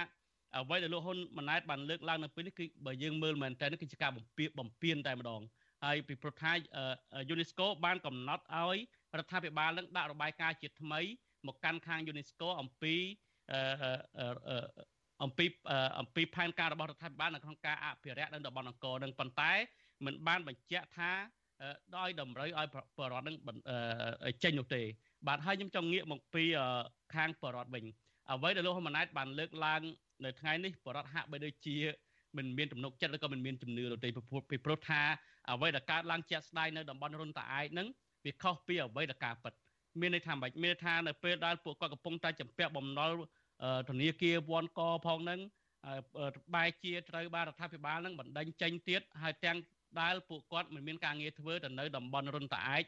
S11: អ្វីដែលលោកហ៊ុនម៉ាណែតបានលើកឡើងនៅពេលនេះគឺបើយើងមើលមែនតើនេះគឺជាការបំពៀបំពៀនតែម្ដងហើយពីព្រោះថា UNESCO បានកំណត់ឲ្យរដ្ឋាភិបាលនឹងដាក់របាយការណ៍ជាថ្មីមកកាន់ខាង UNESCO អំពីអំពីអំពីផែនការរបស់រដ្ឋាភិបាលនៅក្នុងការអភិរក្សនៅតំបន់អង្គរនឹងប៉ុន្តែមិនបានបញ្ជាក់ថាដោយតម្រូវឲ្យបរដ្ឋនឹងចេញនោះទេ បាទហើយខ្ញុំចង់ងាកមកពីខាងបរដ្ឋវិញអ្វីដែលលោកហ៊ុនម៉ាណែតបានលើកឡើងនៅថ្ងៃនេះបរដ្ឋហាក់បីដូចជាមិនមានទំនុកចិត្តឬក៏មិនមានជំនឿទៅទេពីព្រោះថាអ្វីដែលកើតឡើងជាក់ស្ដែងនៅតំបន់រុនតាឯកហ្នឹងវាខុសពីអ្វីដែលការពិតមានន័យថាម៉េចមានថានៅពេលដែលពួកគាត់កំពុងតែចម្ពាក់បំណុលធនាគារវ៉ាន់កផងហ្នឹងបែរជាត្រូវបានរដ្ឋាភិបាលនឹងបណ្ដេញចេញទៀតហើយទាំងដែលពួកគាត់មិនមានការងារធ្វើទៅនៅតំបន់រុនតាឯក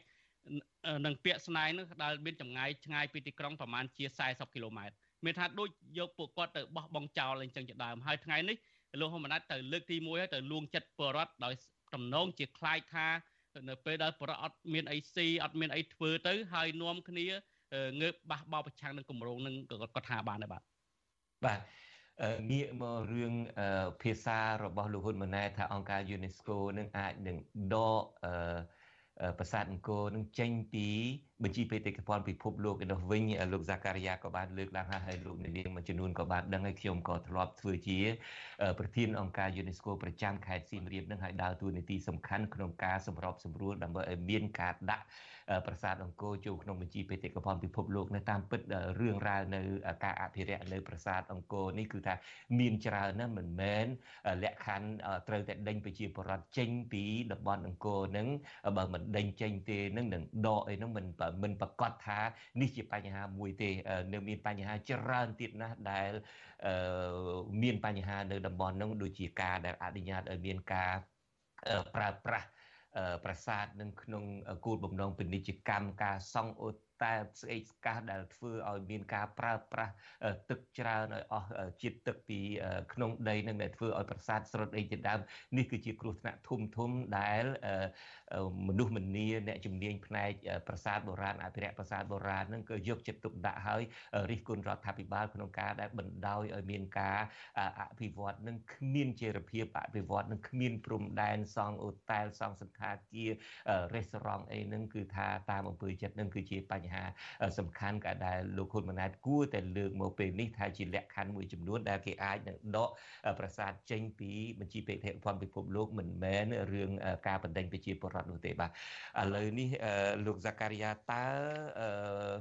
S11: និងពាក់ស្នែងនោះដែលមានចម្ងាយឆ្ងាយពីទីក្រុងប្រមាណជា40គីឡូម៉ែត្រមានថាដូចយកពួកគាត់ទៅបោះបង់ចោលអីចឹងជាដើមហើយថ្ងៃនេះលោកហ៊ុនម៉ាណែតទៅលើកទី1ហើយទៅលួងចិត្តបរដ្ឋដោយតំណងជាខ្លាចថានៅពេលដែលបរដ្ឋអត់មានអីស៊ីអត់មានអីធ្វើទៅហើយនាំគ្នាងើបបះបោប្រឆាំងនឹងគម្រោងនឹងក៏ថាបានដែរបាទ
S1: បាទងាកមករឿងភាសារបស់លោកហ៊ុនម៉ាណែតថាអង្គការ UNESCO នឹងអាចនឹងដក ប្រាសាទអង្គរនឹងចេញពី បញ្ជីបេតិកភណ្ឌពិភពលោកឯនោះវិញលោកហ្សាការីយ៉ាក៏បានលើកឡើងហើយលោកនាងមួយចំនួនក៏បានដឹងហើយខ្ញុំក៏ធ្លាប់ធ្វើជា ប្រធានអង្គការ UNESCO ប្រចាំខេត្តសៀមរាបនឹងហើយដើរតួនាទីសំខាន់ក្នុងការសម្របសម្រួលដើម្បីឲ្យមានការដាក់ប្រាសាទអង្គរចូលក្នុងបញ្ជីបេតិកភណ្ឌពិភពលោកនៅតាមពិតរឿងរ៉ាវនៅការអភិរក្សនៅប្រាសាទអង្គរនេះគឺថាមានច្រើនណាស់មិនមែនលក្ខខណ្ឌត្រូវតែដេញប្រជាពលរដ្ឋចេញពីតំបន់អង្គរនឹងបើមិនដេញចេញទេនឹងនឹងដកអីនឹងមិនមិនប្រកាសថានេះជាបញ្ហាមួយទេនៅមានបញ្ហាច្រើនទៀតណាស់ដែលមានបញ្ហានៅតំបន់នោះដូចជាការដែលអនុញ្ញាតឲ្យមានការប្រើប្រាស់ប្រាសាទនឹងក្នុងគោលបំណងពាណិជ្ជកម្មការសង់អូ តែស្អេកស្កះដែលធ្វើឲ្យមានការប្រើប្រាស់ទឹកច្រើនឲ្យអស់ជាតិទឹកពីក្នុងដីនឹងដែលធ្វើឲ្យប្រាសាទស្រុតអីជាដើមនេះគឺជាគ្រោះថ្នាក់ធំធំដែលមនុស្សម្នាអ្នកជំនាញផ្នែកប្រាសាទបុរាណអភិរក្សប្រាសាទបុរាណនឹងក៏យកចិត្តទុកដាក់ហើយរិះគន់រដ្ឋាភិបាលក្នុងការដែលបណ្ដោយឲ្យមានការអភិវឌ្ឍនឹងគ្មានជារភាពអភិវឌ្ឍនឹងគ្មានព្រំដែនសង់អូតែលសង់សន្តាគាររេស្តូរ៉ង់អីហ្នឹងគឺថាតាមអំពើចិត្តនឹងគឺជាបញ្ហាសំខាន់ក៏ដែលលោកហ៊ុនម៉ាណែតគួរតែលើកមកពេលនេះថាជាលក្ខខណ្ឌមួយចំនួនដែលគេអាចនឹងដកប្រាសាទចេញពីបញ្ជីបេតិកភណ្ឌពិភពលោកមិនមែនរឿងការបណ្ដេញប្រជាពលរដ្ឋនោះទេបាទឥឡូវនេះលោកហ្សាការីយ៉ាតើអឺ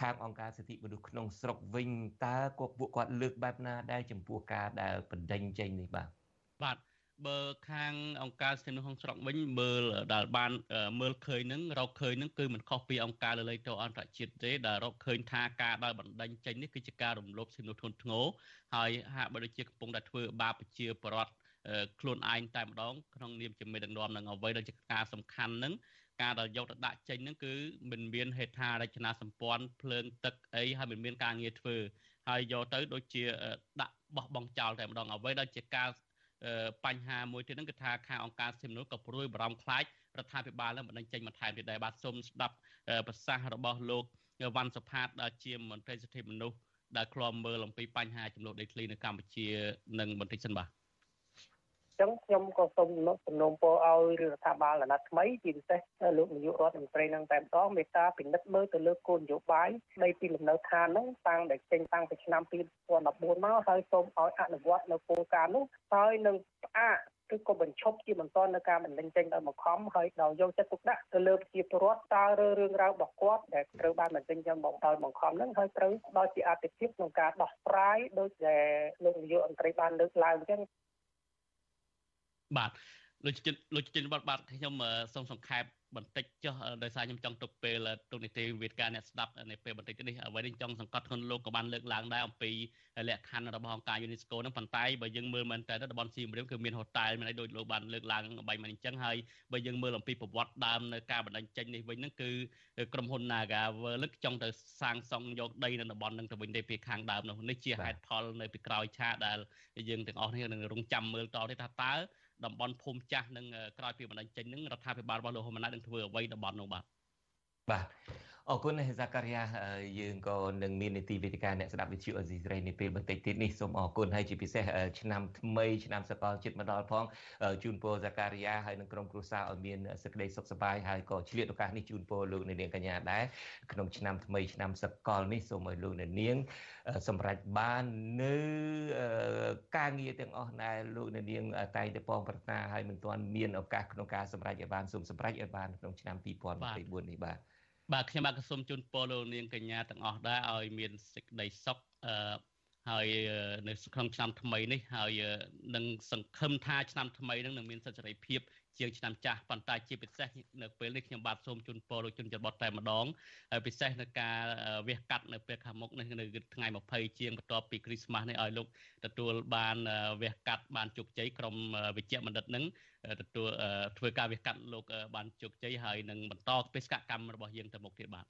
S1: ខាងអង្គការសិទ្ធិមនុស្សក្នុងស្រុកវិញតើគាត់ពួកគាត់លើកបែបណា ដែលចំពោះការដែលបណ្ដេញចេញនេះបាទ
S11: បាទ បើខាងអង្គការសិទ្ធិមនុស្សក្នុងស្រុកវិញមើលដែលបានមើលឃើញនឹងរកឃើញនឹងគឺមិនខុសពីអង្គការលើលេខទៅអន្តរជាតិទេដែលរកឃើញថាការដែលបណ្ដេញចេញនេះគឺជាការរំលោភសិទ្ធិមនុស្សធ្ងន់ធ្ងរហើយហាក់បីដូចជាកំពុងតែធ្វើបាបប្រជាពលរដ្ឋខ្លួនឯងតែម្ដងក្នុងនាមជាមេដឹកនាំនឹងអ្វីដែលជាការសំខាន់នឹងការដែលយកទៅដាក់ចេញហ្នឹងគឺមិនមានហេដ្ឋារចនាសម្ព័ន្ធភ្លើងទឹកអីហើយមិនមានការងារធ្វើហើយយកទៅដូចជាដាក់បោះបង់ចោលតែម្ដងអ្វីដែលជាការ បញ្ហាមួយទៀតហ្នឹងគឺថាខាងអង្គការសិទ្ធិមនុស្សក៏ព្រួយបារម្ភខ្លាចរដ្ឋាភិបាលនឹងបណ្ដឹងចេញបន្ថែមទៀតដែរបាទសូមស្ដាប់ប្រសាសន៍របស់លោកវ៉ាន់សុផាតដែលជាមន្ត្រីសិទ្ធិមនុស្សដែលឃ្លាំមើលអំពីបញ្ហាចំនួនដីធ្លីនៅកម្ពុជានឹងបន្តិចសិនបាទ
S13: ចឹងខ្ញុំក៏សូមសំណូមពរឲ្យរដ្ឋាភិបាលអាណត្តិថ្មីជាពិសេសលោកនាយករដ្ឋមន្ត្រីនឹងតែម្ដងមេត្តាពិនិត្យមើលទៅលើគោលនយោបាយនៃពីលំនៅឋានហ្នឹងតាំងតែចេញតាំងពីឆ្នាំ2014មកហើយសូមឲ្យអនុវត្តនៅគោលការណ៍នោះហើយនឹងផ្អាកគឺក៏បញ្ឈប់ជាបន្តនៅការបណ្ដឹងចេញដោយមកខំហើយដោយយកចិត្តទុកដាក់ទៅលើប្រជាពលរដ្ឋតើរឿងរ៉ាវរបស់គាត់ដែលត្រូវបានបណ្ដឹងចេញមកដោយមកខំហ្នឹងហើយត្រូវដល់ជាអតិភិបក្នុងការដោះស្រាយដោយដែលលោកនាយករដ្ឋមន្ត្រីបានលើកឡើងអញ្ចឹង
S11: បាទលោកចិនលោកចិនវត្តបាទខ្ញុំសូមសង្ខេបបន្តិចចុះដោយសារខ្ញុំចង់ទុកពេលទូនីតិវិទ្យាអ្នកស្ដាប់នៅពេលបន្តិចនេះអ្វីនេះចង់សង្កត់ធ្ងន់លោកក៏បានលើកឡើងដែរអំពីលក្ខខណ្ឌរបស់អង្គការ UNESCO ហ្នឹងប៉ុន្តែបើយើងមើលមែនតើតំបន់សៀមរាបគឺមានហូតែលមានអីដូចលោកបានលើកឡើងបាយមិញអញ្ចឹងហើយបើយើងមើលអំពីប្រវត្តិដើមនៅការបណ្ដឹងចេញនេះវិញហ្នឹងគឺក្រុមហ៊ុន Naga World ចង់ទៅសាងសង់យកដីនៅតំបន់ហ្នឹងទៅវិញទេពីខាងដើមនោះនេះជាហេតុផលនៅពីក្រោយឆាកដែលយើងទាំងអស់នេះនឹងរងចាំមើលតទៅថាតើ តំបន់ភូមិចាស់នឹងក្រោយពីបណ្ដឹងចេញនឹងរដ្ឋាភិបាលរបស់លោកហ៊ុនម៉ាណែតនឹងធ្វើអ្វីតំបន់នោះបាទ
S1: បាទ អរគុណហ្សាការីយ៉ាយើងក៏នឹងមាននីតិវិទ្យាអ្នកស្ដាប់វិទ្យុអេស៊ីសរ៉ៃនេះពេលបន្តិចទៀតនេះសូមអរគុណហើយជាពិសេសឆ្នាំថ្មីឆ្នាំសកលចិត្តមកដល់ផងជូនពរហ្សាការីយ៉ាហើយនឹងក្រុមគ្រួសារឲ្យមានសេចក្តីសុខសប្បាយហើយក៏ឆ្លៀតឱកាសនេះជូនពរលោកអ្នកនាងកញ្ញាដែរក្នុងឆ្នាំថ្មីឆ្នាំសកលនេះសូមឲ្យលោកអ្នកនាងសម្រេចបាននៅការងារទាំងអស់ដែលលោកអ្នកនាងតែងតែពងប្រាថ្នាហើយមិនទាន់មានឱកាសក្នុងការសម្រេចឲ្យបានសូមសម្រេចឲ្យបានក្នុងឆ្នាំ2024នេះបាទ
S11: បាទខ្ញុំបាទក៏សូមជូនពរលោកនាងកញ្ញាទាំងអស់ដែរឲ្យមានសេចក្តីសុខអឺហើយនៅក្នុងឆ្នាំថ្មីនេះហើយនឹងសង្ឃឹមថាឆ្នាំថ្មីនឹងនឹងមានសិទ្ធិសេរីភាព ជាងឆ្នាំចាស់ប៉ុន្តែជាពិសេសនៅពេលនេះខ្ញុំបាទសូមជូនពរលោកជនជាតិបតតែម្ដងហើយពិសេសនៅការវះកាត់នៅពេលខាងមុខនេះនៅថ្ងៃ20ជាងបន្ទាប់ពីគ្រីស្មាស់នេះឲ្យលោកទទួលបានវះកាត់បានជោគជ័យក្រុមវិជ្ជបណ្ឌិតនឹងទទួលធ្វើការវះកាត់លោកបានជោគជ័យហើយនឹងបន្តបេសកកម្មរបស់យើងទៅមុខទៀតបាទ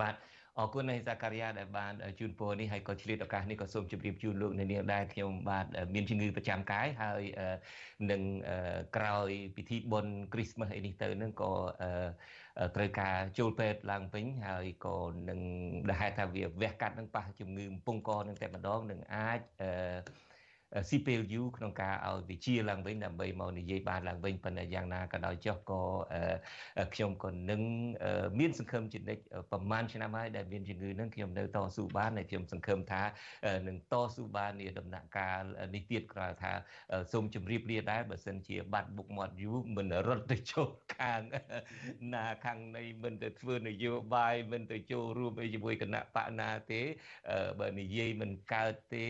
S1: បាទ អរគុណនៃសាការីយ៉ាដែលបានជូនពរនេះហើយក៏ឆ្លៀតឱកាសនេះក៏សូមជម្រាបជូនលោកអ្នកនាងដែរខ្ញុំបាទមានជំងឺប្រចាំកាយហើយនឹងក្រោយពិធីបុណ្យគ្រីស្មាស់អីនេះទៅនឹងក៏ត្រូវការចូលពេទ្យឡើងវិញហើយក៏នឹងដែលហេតុថាវាវះកាត់នឹងប៉ះជំងឺកំពង់កនឹងតែម្ដងនឹងអាចអឺ ស៊ីពេលយូក្នុងការឲ្យវិជាឡើងវិញដើម្បីមកនិយាយបានឡើងវិញប៉ុន្តែយ៉ាងណាក៏ដោយចុះក៏ខ្ញុំក៏នឹងមានសង្ឃឹមជានិច្ចប្រហែលឆ្នាំហើយដែលមានជំងឺនឹងខ្ញុំនៅតស៊ូបានហើយខ្ញុំសង្ឃឹមថានឹងតស៊ូបាននាដំណាក់កាលនេះទៀតក្រៅថាសូមជម្រាបលាដែរបើសិនជាបាត់បុកមាត់យូមិនរត់ទៅចូលខាងណាខាងនៃមិនទៅធ្វើនយោបាយមិនទៅចូលរួមជាមួយគណៈបកណាទេបើនិយាយមិនកើតទេ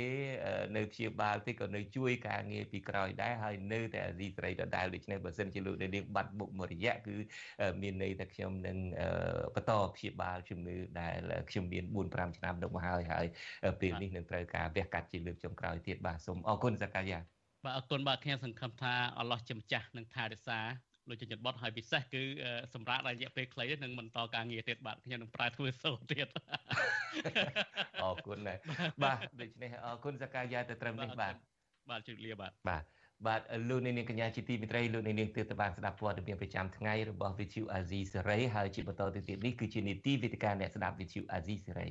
S1: នៅព្យាបាលទេក៏នៅជួយការងារពីក្រោយដែរហើយនៅតែអាស៊ីសេរីដដែលដូច្នេះបើសិនជាលោកនាងបាត់មុខមួយរយៈគឺមានន័យថាខ្ញុំនឹងបន្តព្យាបាលជំងឺដែលខ្ញុំមាន4 5ឆ្នាំទៅមកហើយហើយពេលនេះនឹងត្រូវការវះកាត់ជាលើកចុងក្រោយទៀតបាទសូមអរគុណសកាយា
S11: បាទអរគុណបាទខ្ញុំសង្ឃឹមថាអល់ឡោះជាម្ចាស់នឹងថែរក្សា លោកចិញ្ចឹមបត់ហើយពិសេសគឺសម្រាប់រយៈពេលខ្លីនឹងបន្តការងារទៀតបាទខ្ញុំនឹងប្រើធ្វើសូទៀត
S1: អរគុណដែរបាទដូច្នេះអរគុណសកាយាទៅត្រឹមនេះបាទ
S11: បាទជម្រាបលាបាទ
S1: បាទបាទលោកនាងកញ្ញាជាទីមេត្រីលោកនាងទើបទៅបានស្ដាប់ព័ត៌មានប្រចាំថ្ងៃរបស់ VTV Azizi Serai ហើយជាបន្តទៅទៀតនេះគឺជានីតិវិទ្យាអ្នកស្ដាប់ VTV Azizi Serai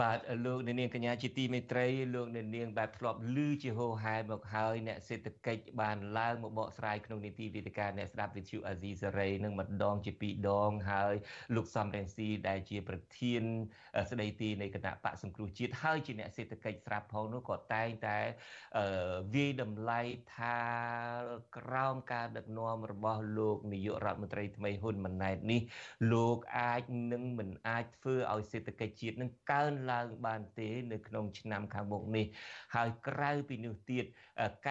S1: បាទលោកអ្នកនាងកញ្ញាជាទីមេត្រីលោកអ្នកនាងបាទធ្លាប់ឮជាហូរហែមកហើយអ្នកសេដ្ឋកិច្ចបានឡើងមកបកស្រាយក្នុងនីតិវិទ្យាអ្នកស្ដាប់វិទ្យុអាស៊ីសេរីនឹងម្ដងជាពីរដងហើយលោកសំរងស៊ីដែលជាប្រធានស្ដីទីនៃគណៈបកសង្គ្រោះជាតិហើយជាអ្នកសេដ្ឋកិច្ចស្រាប់ផងនោះក៏តែងតែវាយតម្លៃថាក្រោមការដឹកនាំរបស់លោកនាយករដ្ឋមន្ត្រីថ្មីហ៊ុនម៉ាណែតនេះ លោកអាចនឹងមិនអាចធ្វើឲ្យសេដ្ឋកិច្ចជាតិនឹងកើនឡើងបានទេ នៅក្នុងឆ្នាំខាងមុខនេះហើយក្រៅពីនោះទៀត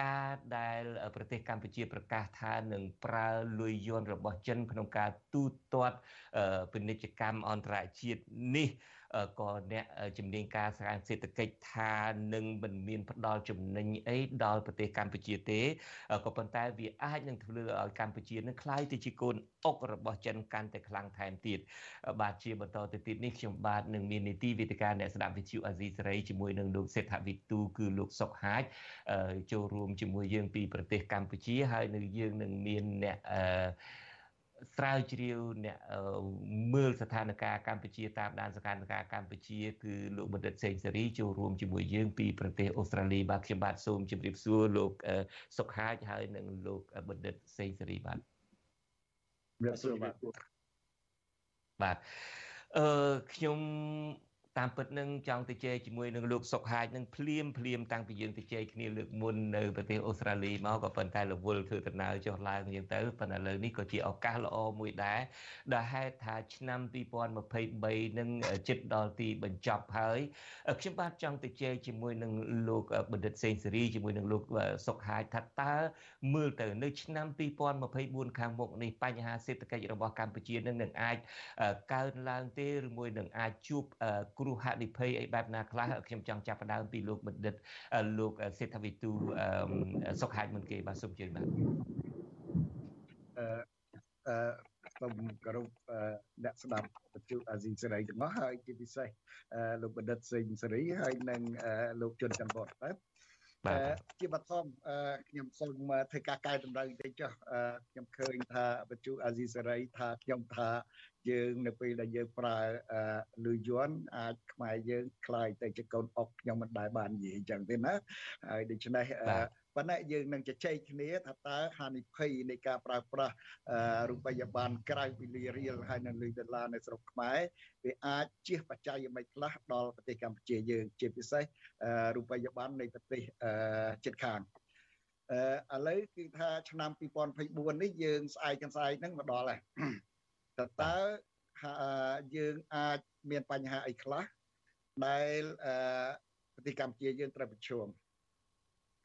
S1: ការដែលប្រទេសកម្ពុជាប្រកាសថានឹងប្រើលុយយន់របស់ចិនក្នុងការទូទាត់ពាណិជ្ជកម្មអន្តរជាតិនេះ ក៏អ្នកជំនាញការសាស្ត្រសេដ្ឋកិច្ចថានឹងមិនមានផ្ដល់ចំណេញអីដល់ប្រទេសកម្ពុជាទេក៏ប៉ុន្តែវាអាចនឹងធ្វើឲ្យកម្ពុជានឹងคล้ายទៅជាកូនអុករបស់ចិនកាន់តែខ្លាំងថែមទៀតបាទជាបន្តទៅទៀតនេះខ្ញុំបាទនឹងមាននីតិវិទ្យាអ្នកស្ដាប់វិទ្យុអាស៊ីសេរីជាមួយនឹងលោកសេដ្ឋវិទូគឺលោកសុកហាជចូលរួមជាមួយយើងពីប្រទេសកម្ពុជាហើយនៅយើងនឹងមានអ្នកអឺ ស្រាវជ្រាវអ្នកមើលស្ថានភាពកម្ពុជាតាមដានស្ថានភាពកម្ពុជាគឺលោកបណ្ឌិតសេងសេរីចូលរួមជាមួយយើងពីប្រទេសអូស្ត្រាលីបាទខ្ញុំបាទសូមជម្រាបសួរលោកសុកហាជហើយនិងលោកបណ្ឌិតសេងសេរីបាទ
S14: ជម្រាបសួរបាទ
S1: បាទអឺខ្ញុំ តាមពិតនឹងចង់ទៅជែកជាមួយនឹងលោកសុកហាជនឹងភ្លាមភ្លាមតាំងពីយើងទៅជែកគ្នាលើកមុននៅប្រទេសអូស្ត្រាលីមកក៏ប៉ុន្តែរវល់ធ្វើដំណើរចុះឡើងយ៉ាងទៅប៉ុន្តែលើនេះក៏ជាឱកាសល្អមួយដែរដែលហេតុថាឆ្នាំ2023នឹងជិតដល់ទីបញ្ចប់ហើយខ្ញុំបាទចង់ទៅជែកជាមួយនឹងលោកបណ្ឌិតសេងសេរីជាមួយនឹងលោកសុកហាជថាតើមើលទៅនៅឆ្នាំ2024ខាងមុខនេះបញ្ហាសេដ្ឋកិច្ចរបស់កម្ពុជានឹងនឹងអាចកើនឡើងទេឬមួយនឹងអាចជួបគ្រោះហានិភ័យអីបែបណាខ្លះខ្ញុំចង់ចាប់ផ្ដើមពីលោកបណ្ឌិតលោកសេដ្ឋវិទូសុខហាជមុនគេបាទសូមជឿបាទ
S14: អឺអឺសូមគោរពអ្នកស្ដាប់វិទ្យុអាស៊ីសេរីទាំងអស់ហើយជាពិសេសលោកបណ្ឌិតសេងសេរីហើយនិងលោកជុនច័ន្ទបតបាទ ជាបឋមខ្ញុំសូមធ្វើការកែតម្រូវបន្តិចចុះខ្ញុំឃើញថាវិទ្យុអាស៊ីសេរីថាខ្ញុំថាយើងនៅពេលដែលយើងប្រើលឺយន់អាចខ្មែរយើងคล้ายទៅជាកូនអុកខ្ញុំមិនដែលបាននិយាយអញ្ចឹងទេណាហើយដូច្នេះ ប៉ុន្តែយើងនឹងជជែកគ្នាថាតើហានិភ័យនៃការប្រើប្រាស់រូបិយប័ណ្ណក្រៅពីលីរៀលហើយនិងលុយដុល្លារនៅស្រុកខ្មែរវាអាចជះបច្ច័យយ៉ាងម៉េចខ្លះដល់ប្រទេសកម្ពុជាយើង ជាពិសេសរូបិយប័ណ្ណនៃប្រទេសជិតខាងអឺឥឡូវគឺថាឆ្នាំ2024នេះយើងស្អែកกันស្អែកហ្នឹងមកដល់ហើយតើតើយើងអាចមានបញ្ហាអីខ្លះដែលប្រទេសកម្ពុជាយើងត្រូវប្រឈម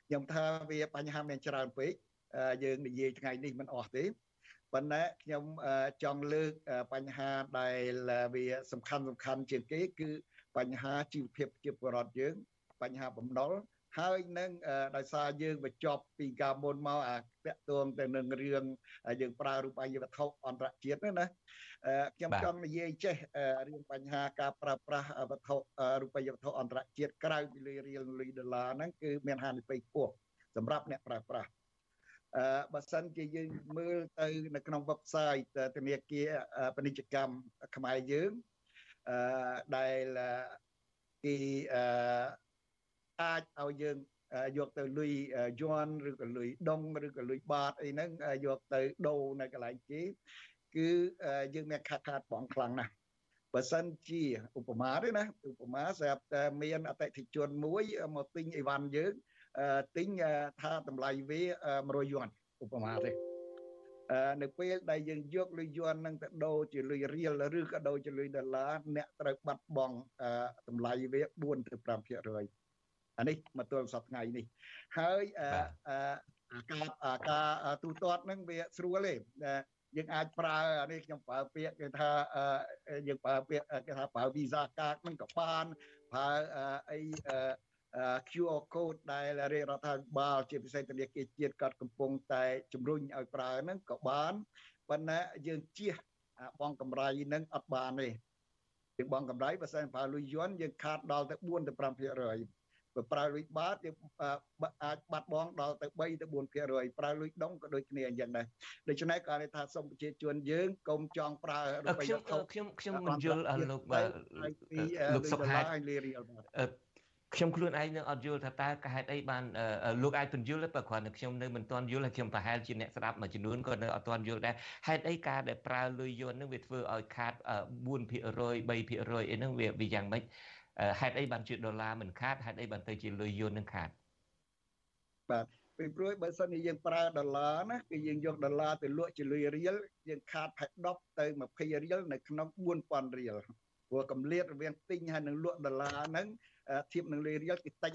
S14: ខ្ញុំថាវាបញ្ហាមានច្រើនពេកយើងនិយាយថ្ងៃនេះមិនអស់ទេប៉ុន្តែខ្ញុំចង់លើកបញ្ហាដែលវាសំខាន់សំខាន់ជាងគេគឺបញ្ហាជីវភាពជាពលរដ្ឋយើងបញ្ហាបំណុល ហើយនឹងដោយសារយើងបញ្ចប់ពីការមុនមកអាតកតងទៅនឹងរឿងយើងប្រើរូបិយវត្ថុអន្តរជាតិណាខ្ញុំចង់និយាយចេះរឿងបញ្ហាការប្រើប្រាស់វត្ថុរូបិយវត្ថុអន្តរជាតិក្រៅពីលុយរៀលលុយដុល្លារហ្នឹងគឺមានហានិភ័យខ្ពស់សម្រាប់អ្នកប្រើប្រាស់អឺបើសិនជាយើងមើលទៅនៅក្នុង website ធនាគារពាណិជ្ជកម្មខ្មែរយើងអឺដែលគេអឺ អាចឲ្យយើងយកទៅលុយយន់ឬក៏លុយដុងឬក៏លុយបាតអីហ្នឹងយកទៅដូរនៅកន្លែងគេគឺយើងមានខាត់ខាតបងខ្លាំងណាស់បើសិនជាឧបមាទេណាឧបមាស្រាប់តែមានអតិថិជនមួយមកទិញអីវ៉ាន់យើងទិញថាតម្លៃវា100យួនឧបមាទេនៅពេលដែលយើងយកលុយយួននឹងទៅដូរជាលុយរៀលឬក៏ដូរជាលុយដុល្លារអ្នកត្រូវបាត់បង់តម្លៃវា4ទៅ5% អអានេះមកទល់សប្តាហ៍ថ្ងៃនេះហើយអឺការការទូទាត់ហ្នឹងវាស្រួលទេយើងអាចប្រើអានេះខ្ញុំប្រើពាក្យគេថាយើងប្រើពាក្យគេថាប្រើ visa card ហ្នឹងក៏បានប្រើអី QR code ដែលរាជរដ្ឋាភិបាលជាពិសេសធនាគារជាតិក៏កំពុងតែជំរុញឲ្យប្រើហ្នឹងក៏បានប៉ុន្តែយើងជៀសបងកម្រៃហ្នឹងអត់បានទេយើងបងកម្រៃបើសិនប្រើលុយយន់យើងខាតដល់ទៅ4ទៅ5% បើប្រើលុយបាតយើងអាចបាត់បង់ដល់ទៅ3ទៅ4%ប្រើលុយដុំក៏ដូចគ្នាអញ្ចឹងដែរដូច្នេះក៏ថាសូមប្រជាជនយើងកុំចង់ប្រើ
S1: រូបិយវត្ថុខ្ញុំខ្ញុំមិនយល់លោកលោកសុខហេតុខ្ញុំខ្លួនឯងនឹងអត់យល់ថាតើកហេតុអីបានលោកអាចពន្យល់តែគ្រាន់តែខ្ញុំនៅមិនទាន់យល់ហើយខ្ញុំប្រហែលជាអ្នកស្ដាប់មួយចំនួនក៏នៅអត់ទាន់យល់ដែរហេតុអីការដែលប្រើលុយយន់នឹងវាធ្វើឲ្យខាត4% 3%អីហ្នឹងវាវាយ៉ាងម៉េច ហេតុអីបានជាដុល្លារមិនខាតហេតុអីបានទៅជាលុយយួននឹងខាត
S14: បាទពីព្រោះបើសិនជាយើងប្រើដុល្លារណាគឺយើងយកដុល្លារទៅលក់ជាលុយរៀលយើងខាតផែ10ទៅ20រៀលនៅក្នុង4000រៀលព្រោះកម្លាតរវាងទិញហើយនឹងលក់ដុល្លារហ្នឹងធៀបនឹងលុយរៀលគឺតិច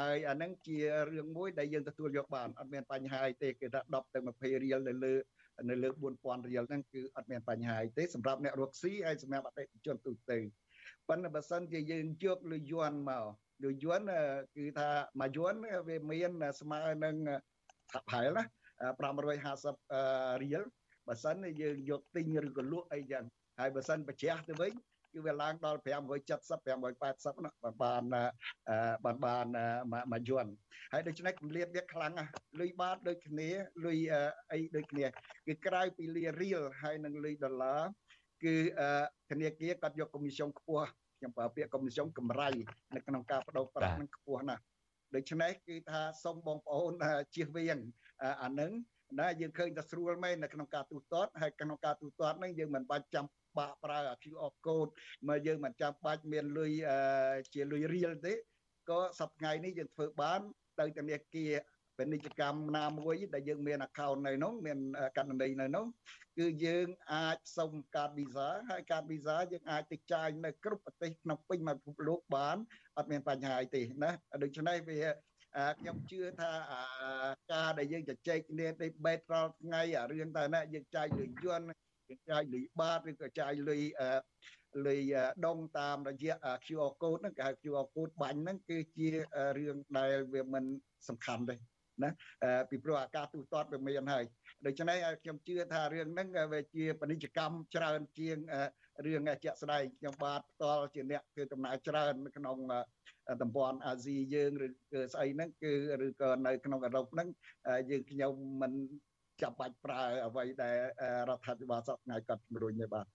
S14: ហើយអាហ្នឹងជារឿងមួយដែលយើងទទួលយកបានអត់មានបញ្ហាអីទេគឺថា10ទៅ20រៀលនៅលើនៅលើ4000រៀលហ្នឹងគឺអត់មានបញ្ហាអីទេសម្រាប់អ្នករកស៊ីហើយសម្រាប់អតិថិជនទូទៅ ប៉ុន្តែបើសិនជាយើងយកលុយយន់មកលុយយន់គឺថាមួយយន់វាមានស្មើនឹងថាប្រហែលណា550រៀលបើសិនយើងយកទិញឬក៏លក់អីចឹងហើយបើសិនប្រជះទៅវិញគឺវាឡើងដល់570 580ណាបានបានបានមួយយន់ហើយដូច្នេះគម្លាតវាខ្លាំងណាស់លុយបាតដូចគ្នាលុយអីដូចគ្នាគឺក្រៅពីលុយរៀលហើយនិងលុយដុល្លារ គឺធនាគារគាត់យកកុំមីសុងខ្ពស់ខ្ញុំប្រើពាក្យកុំមីសុងកម្រៃនៅក្នុងការបដូរប្រាក់នឹងខ្ពស់ណាស់ដូច្នេះគឺថាសូមបងប្អូនជៀសវាងអានឹងណាយើងឃើញតែស្រួលមែននៅក្នុងការទូទាត់ហើយក្នុងការទូទាត់ហ្នឹងយើងមិនបាច់ចាំបាក់ប្រើ QR code មកយើងមិនចាំបាច់មានលុយជាលុយរៀលទេក៏សប្តាហ៍នេះយើងធ្វើបានទៅធនាគារ ពាណិជ្ជកម្មណាមួយ ដែលយើងមាន account នៅនោះមានកណ្ដីនៅនោះគឺយើងអាចសុំកាតវីសាហើយកាតវីសាយើងអាចទៅចាយនៅគ្រប់ប្រទេសក្នុងពេញមួយពិភពលោកបានអត់មានបញ្ហាអីទេណាដូច្នេះវាខ្ញុំជឿថាការដែលយើងជជែកគ្នាទៅបេតរាល់ថ្ងៃអារឿងតើណាយើងចាយលុយយន់យើងចាយលុយបាតឬក៏ចាយលុយលុយដងតាមរយៈ QR code ហ្នឹងគេហៅ QR code បាញ់ហ្នឹងគឺជារឿងដែលវាមិនសំខាន់ទេ ណាពីព្រោះអាការទូទាត់វាមានហើយដូច្នេះខ្ញុំជឿថារឿងហ្នឹងវាជាពាណិជ្ជកម្មច្រើនជាងរឿងជាក់ស្ដែងខ្ញុំបាទផ្ទាល់ជាអ្នកគឺដំណើរច្រើនក្នុងតំបន់អាស៊ីយើងឬស្អីហ្នឹងគឺឬក៏នៅក្នុងអឺរ៉ុបហ្នឹងយើងខ្ញុំមិនចាំបាច់ប្រើអ្វីដែលរដ្ឋាភិបាលសពថ្ងៃគាត់ជំរុញទេបាទ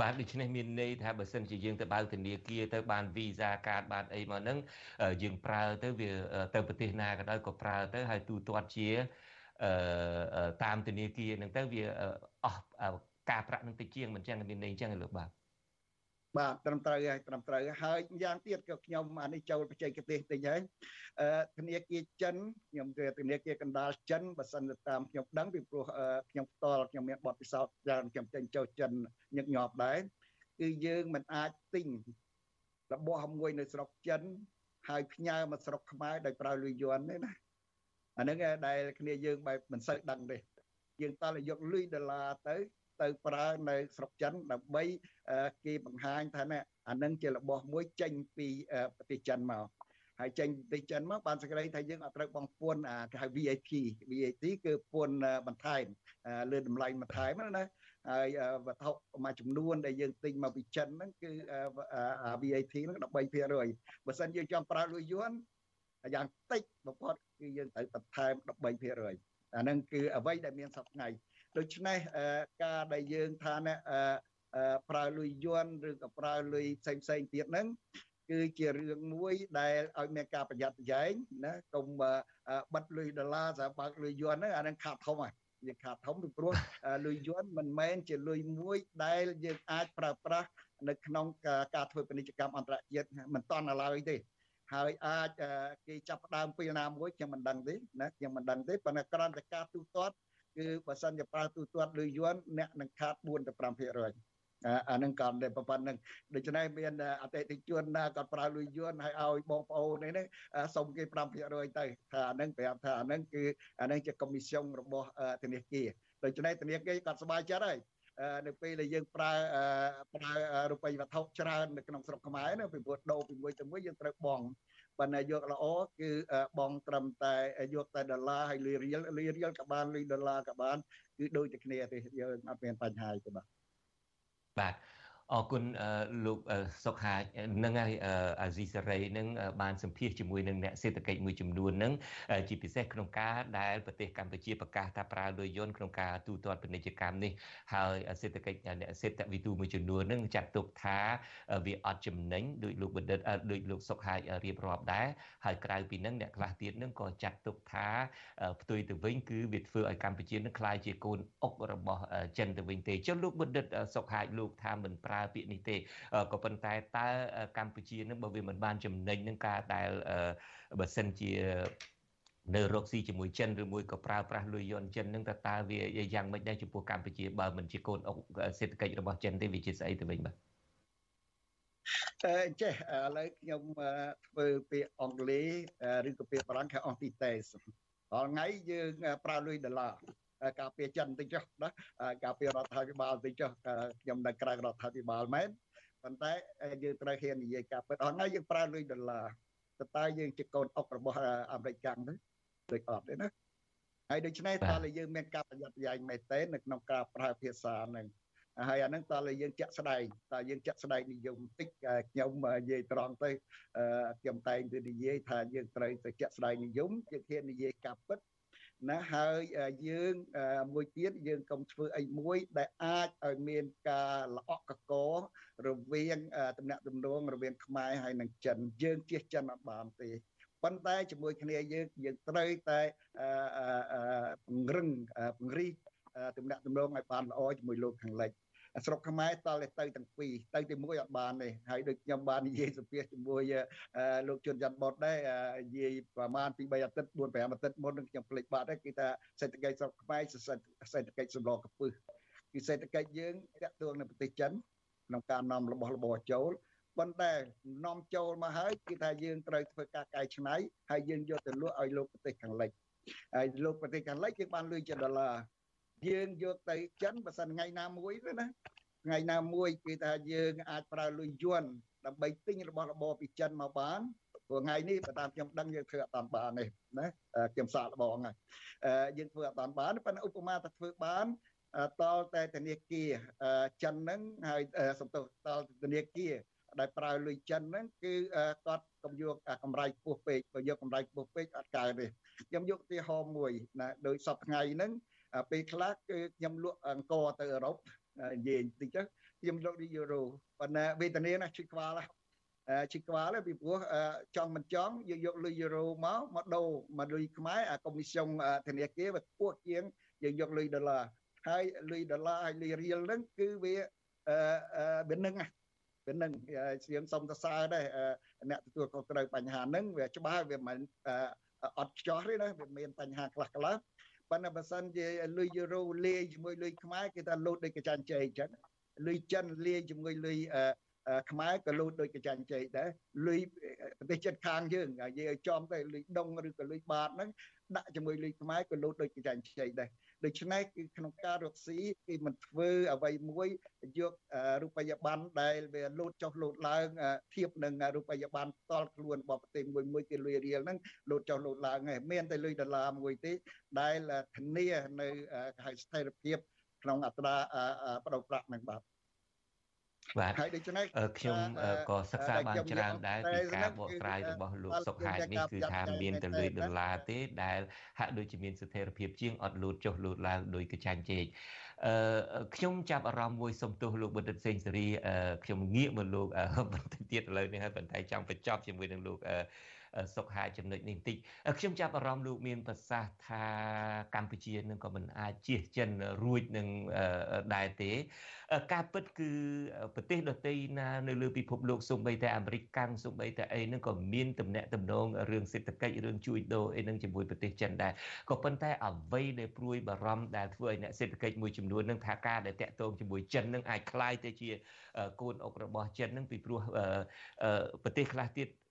S1: បាទដូច្នេះមានន័យថាបើសិនជាយើងទៅបើកធនាគារទៅបាន Visa កាតបានអីមកហ្នឹងយើងប្រើទៅវាទៅប្រទេសណាក៏ដោយក៏ប្រើទៅហើយទូទាត់ជាតាមធនាគារហ្នឹងទៅវាអស់ការប្រាក់នឹងតិចជាងមិនចឹងមានន័យចឹងលោកបាទ
S14: បាទត្រឹមត្រូវហើយត្រឹមត្រូវហើយយ៉ាងទៀតក៏ខ្ញុំអានេះចូលបច្ចេកទេសតិចហើយធនាគារចិនខ្ញុំគឺធនាគារកណ្ដាលចិនបើសិនទៅតាមខ្ញុំដឹងពីព្រោះខ្ញុំផ្ទាល់ខ្ញុំមានបទពិសោធន៍ច្រើនខ្ញុំចេញចូលចិនញឹកញាប់ដែរគឺយើងមិនអាចទិញរបស់មួយនៅស្រុកចិនហើយផ្ញើមកស្រុកខ្មែរដោយប្រើលុយយន់ទេណាអាហ្នឹងដែលគ្នាយើងបែបមិនសូវដឹងទេយើងតើយកលុយដុល្លារទៅ ទៅប្រើនៅស្រុកចិនដើម្បីគេបង្ហាញថាណាអានឹងជារបស់មួយចេញពីប្រទេសចិនមកហើយចេញប្រទេសចិនមកបានសេចក្តីថាយើងអត់ត្រូវបង់ពន្ធគេហៅ VAT VAT គឺពន្ធបន្ថែមលើតម្លៃបន្ថែមណាហើយវត្ថុមួយចំនួនដែលយើងទិញមកពីចិនហ្នឹងគឺ VAT ហ្នឹង13%បើសិនយើងចង់ប្រើលុយយួនយ៉ាងតិចបំផុតគឺយើងត្រូវបន្ថែម13%អាហ្នឹងគឺអ្វីដែលមានសប្តាហ៍ ដូច្នេះការដែលយើងថាអ្នកប្រើលុយយន់ឬក៏ប្រើលុយផ្សេងផ្សេងទៀតហ្នឹងគឺជារឿងមួយដែលឲ្យមានការប្រយ័ត្នប្រយែងណាកុំបិទលុយដុល្លារសម្រាប់បើកលុយយន់ហ្នឹងអានឹងខាតធំហើយយើងខាតធំពីព្រោះលុយយន់មិនមែនជាលុយមួយដែលយើងអាចប្រើប្រាស់នៅក្នុងការធ្វើពាណិជ្ជកម្មអន្តរជាតិមិនតន់ឡើយទេហើយអាចគេចាប់ផ្ដើមពេលណាមួយខ្ញុំមិនដឹងទេណាខ្ញុំមិនដឹងទេប៉ុន្តែក្រំតែការទូទាត់ គឺបើសិនជាប្រើទូទាត់លុយយួនអ្នកនឹងខាត4ទៅ5%អអានឹងក៏តែប៉ុណ្្នឹងដូច្នេះមានអតិថិជនណាគាត់ប្រើលុយយួនហើយឲ្យបងប្អូននេះសុំគេ5%ទៅថាអានឹងប្រាប់ថាអានឹងគឺអានឹងជាកុំមីសុងរបស់ធនាគារដូច្នេះធនាគារគាត់សប្បាយចិត្តហើយនៅពេលដែលយើងប្រើប្រើរូបិយវត្ថុច្រើននៅក្នុងស្រុកខ្មែរណាពីព្រោះដូរពីមួយទៅមួយយើងត្រូវបង បើណាយកល្អគឺបងត្រឹមតែយកតែដុល្លារហើយលុយរៀលលុយរៀលក៏បានលុយដុល្លារក៏បានគឺដូចតែគ្នាទេយើងអត់មានបញ្ហាទេបាទ
S1: បាទ អរគុណលោកសុកហានឹងហើយអាស៊ីសេរីនឹងបានសម្ភាសជាមួយនឹងអ្នកសេដ្ឋកិច្ចមួយចំនួននឹងជាពិសេសក្នុងការដែលប្រទេសកម្ពុជាប្រកាសថាប្រើលុយយន្តក្នុងការទូទាត់ពាណិជ្ជកម្មនេះហើយសេដ្ឋកិច្ចអ្នកសេដ្ឋវិទូមួយចំនួននឹងចាត់ទុកថាវាអត់ចំណេញដោយលោកបណ្ឌិតដោយលោកសុកហារៀបរាប់ដែរហើយក្រៅពីនឹងអ្នកខ្លះទៀតនឹងក៏ចាត់ទុកថាផ្ទុយទៅវិញគឺវាធ្វើឲ្យកម្ពុជានឹងក្លាយជាកូនអុករបស់ចិនទៅវិញទេចុះលោកបណ្ឌិតសុកហាលោកថាមិនប្រើប្រើពាក្យនេះទេក៏ប៉ុន្តែតើកម្ពុជានឹងបើវាមិនបានចំណេញនឹងការដែលបើសិនជានៅរកស៊ីជាមួយចិនឬមួយក៏ប្រើប្រាស់លុយយន់ចិននឹងតើតើវាយ៉ាងម៉េចដែរចំពោះកម្ពុជាបើមិនជាកូនអុកសេដ្ឋកិច្ចរបស់ចិនទេវាជាស្អីទៅវិញបាទ
S14: អឺចេះឥឡូវខ្ញុំធ្វើពាក្យអង់គ្លេសឬក៏ពាក្យបារាំងគេ antithese រាល់ថ្ងៃយើងប្រើលុយដុល្លារ ការពារចិនតិចចុះណាការពាររដ្ឋាភិបាលតិចចុះខ្ញុំនៅក្រៅរដ្ឋាភិបាលមែនប៉ុន្តែយើងត្រូវហ៊ាននិយាយការពិតអស់ថ្ងៃយើងប្រើលុយដុល្លារតើយើងជាកូនអុករបស់អាមេរិកកាំងទេដូចអត់ទេណាហើយដូច្នេះតើយើងមានការប្រយ័ត្នប្រយែងមែនទេនៅក្នុងការប្រើភាសាហ្នឹងហើយអាហ្នឹងតើយើងចាក់ស្ដែងតើយើងចាក់ស្ដែងនិយមតិចខ្ញុំនិយាយត្រង់ទៅខ្ញុំតែងទៅនិយាយថាយើងត្រូវទៅចាក់ស្ដែងនិយមយើងហ៊ាននិយាយការពិត ណាហើយយើងមួយទៀតយើងកុំធ្វើអីមួយដែលអាចឲ្យមានការល្អក់កករវាងតំណាក់តំណងរវាងខ្មែរហើយនិងចិនយើងជៀសចិនអត់បានទេប៉ុន្តែជាមួយគ្នាយើងយើងត្រូវតែពង្រឹងពង្រីកតំណាក់តំណងឲ្យបានល្អជាមួយលោកខាងលិច ស្រុកខ្មែរតលទៅទាំងពីរទៅទីមួយអត់បានទេហើយដូចខ្ញុំបាននិយាយសម្ភាសជាមួយលោកជុនច័ន្ទបុតដែរនិយាយប្រហែលពី3អាទិត្យ4 5អាទិត្យមុននឹងខ្ញុំភ្លេចបាត់ដែរគឺថាសេដ្ឋកិច្ចស្រុកខ្មែរសេដ្ឋកិច្ចសម្លកពឹសគឺសេដ្ឋកិច្ចយើងតាក់ទងនៅប្រទេសចិនក្នុងការនាំរបស់របរចូលប៉ុន្តែនាំចូលមកហើយគឺថាយើងត្រូវធ្វើការកែច្នៃហើយយើងយកទៅលក់ឲ្យលោកប្រទេសខាងលិចហើយលោកប្រទេសខាងលិចយើងបានលុយជាដុល្លារ យើងយកទៅចិនបើសិនថ្ងៃណាមួយទៅណាថ្ងៃណាមួយគឺថាយើងអាចប្រើលុយយួនដើម្បីទិញរបស់របរពីចិនមកបានព្រោះថ្ងៃនេះបើតាមខ្ញុំដឹងយើងធ្វើអត់តាមបានទេណាខ្ញុំសាកល្បងហើយយើងធ្វើអត់តាមបានប៉ុន្តែឧបមាថាធ្វើបានតលតែធនាគារចិនហ្នឹងហើយសំទោសតលធនាគារដែលប្រើលុយចិនហ្នឹងគឺគាត់កុំយកកម្រៃខ្ពស់ពេកបើយកកម្រៃខ្ពស់ពេកអត់កើតទេខ្ញុំយកឧទាហរណ៍មួយណាដោយសពថ្ងៃហ្នឹង ពេលខ្លះគឺខ្ញុំលក់អង្គទៅអឺរ៉ុបនិយាយបន្តិចទៅខ្ញុំលក់ឌីយូរ៉ូប៉ុន្តែវេទនាណាឈឺក្បាលឈឺក្បាលពីព្រោះចង់មិនចង់យើងយកលុយយូរ៉ូមកមកដូរមកលុយខ្មែរអាកុំមីសុងធនាគារវាខ្ពស់ជាងយើងយកលុយដុល្លារហើយលុយដុល្លារហើយលុយរៀលហ្នឹងគឺវាអឺវានឹងវានឹងយើងសុំសរសើរដែរអ្នកទទួលខុសត្រូវបញ្ហាហ្នឹងវាច្បាស់វាមិនអត់ខ្ចោះទេណាវាមានបញ្ហាខ្លះខ្លះ ប៉ុន្តែបើសិនជាលុយយូរ៉ូលាយជាមួយលុយខ្មែរគេថាលូតដូចកញ្ចាញ់ជ័យអញ្ចឹងលុយចិនលាយជាមួយលុយខ្មែរក៏លូតដូចកញ្ចាញ់ជ័យដែរលុយប្រទេសជិតខាងយើងនិយាយឲ្យចំទៅលុយដុងឬក៏លុយបាតហ្នឹងដាក់ជាមួយលុយខ្មែរក៏លូតដូចកញ្ចាញ់ជ័យដែរ ដូច្នេះគឺក្នុងការរកស៊ីគឺមិនធ្វើអ្វីមួយយករូបិយប័ណ្ណដែលវាលោតចុះលោតឡើងធៀបនឹងរូបិយប័ណ្ណផ្ទាល់ខ្លួនរបស់ប្រទេសមួយមួយគឺលុយរៀលហ្នឹងលោតចុះលោតឡើងហើយមានតែលុយដុល្លារមួយទេដែលធានានៅហៅស្ថិរភាពក្នុងអត្រាបដូរប្រាក់នឹងបាទ
S1: បាទហើយដូច្នេះខ្ញុំក៏សិក្សាបានច្រើនដែរពីការបកស្រាយរបស់លោកសុកហេតុនេះគឺថាមានតែលុយដុល្លារទេដែលហាក់ដូចជាមានស្ថិរភាពជាងអត់លូតចុះលូតឡើងដោយកញ្ចាញ់ជែកអឺខ្ញុំចាប់អារម្មណ៍មួយសំទោសលោកបណ្ឌិតសេងសេរីខ្ញុំងាកមកលោកបន្តិចទៀតឥឡូវនេះហើយប៉ុន្តែចង់បញ្ចប់ជាមួយនឹងលោក សុខហាចំណុចនេះបន្តិចខ្ញុំចាប់អារម្មណ៍លោកមានប្រសាសន៍ថាកម្ពុជានឹងក៏មិនអាចជៀសចិនរួចនឹងដែរទេការពិតគឺប្រទេសដទៃណានៅលើពិភពលោកសូម្បីតែអាមេរិកកាំងសូម្បីតែអីហ្នឹងក៏មានទំនាក់ទំនងរឿងសេដ្ឋកិច្ចរឿងជួញដូរអីហ្នឹងជាមួយប្រទេសចិនដែរក៏ប៉ុន្តែអ្វីដែលព្រួយបារម្ភដែលធ្វើឲ្យអ្នកសេដ្ឋកិច្ចមួយចំនួននឹងថាការដែលតាក់ទងជាមួយចិននឹងអាចคล้ายទៅជាកូនអុករបស់ចិននឹងពីព្រោះប្រទេសខ្លះទៀតអ្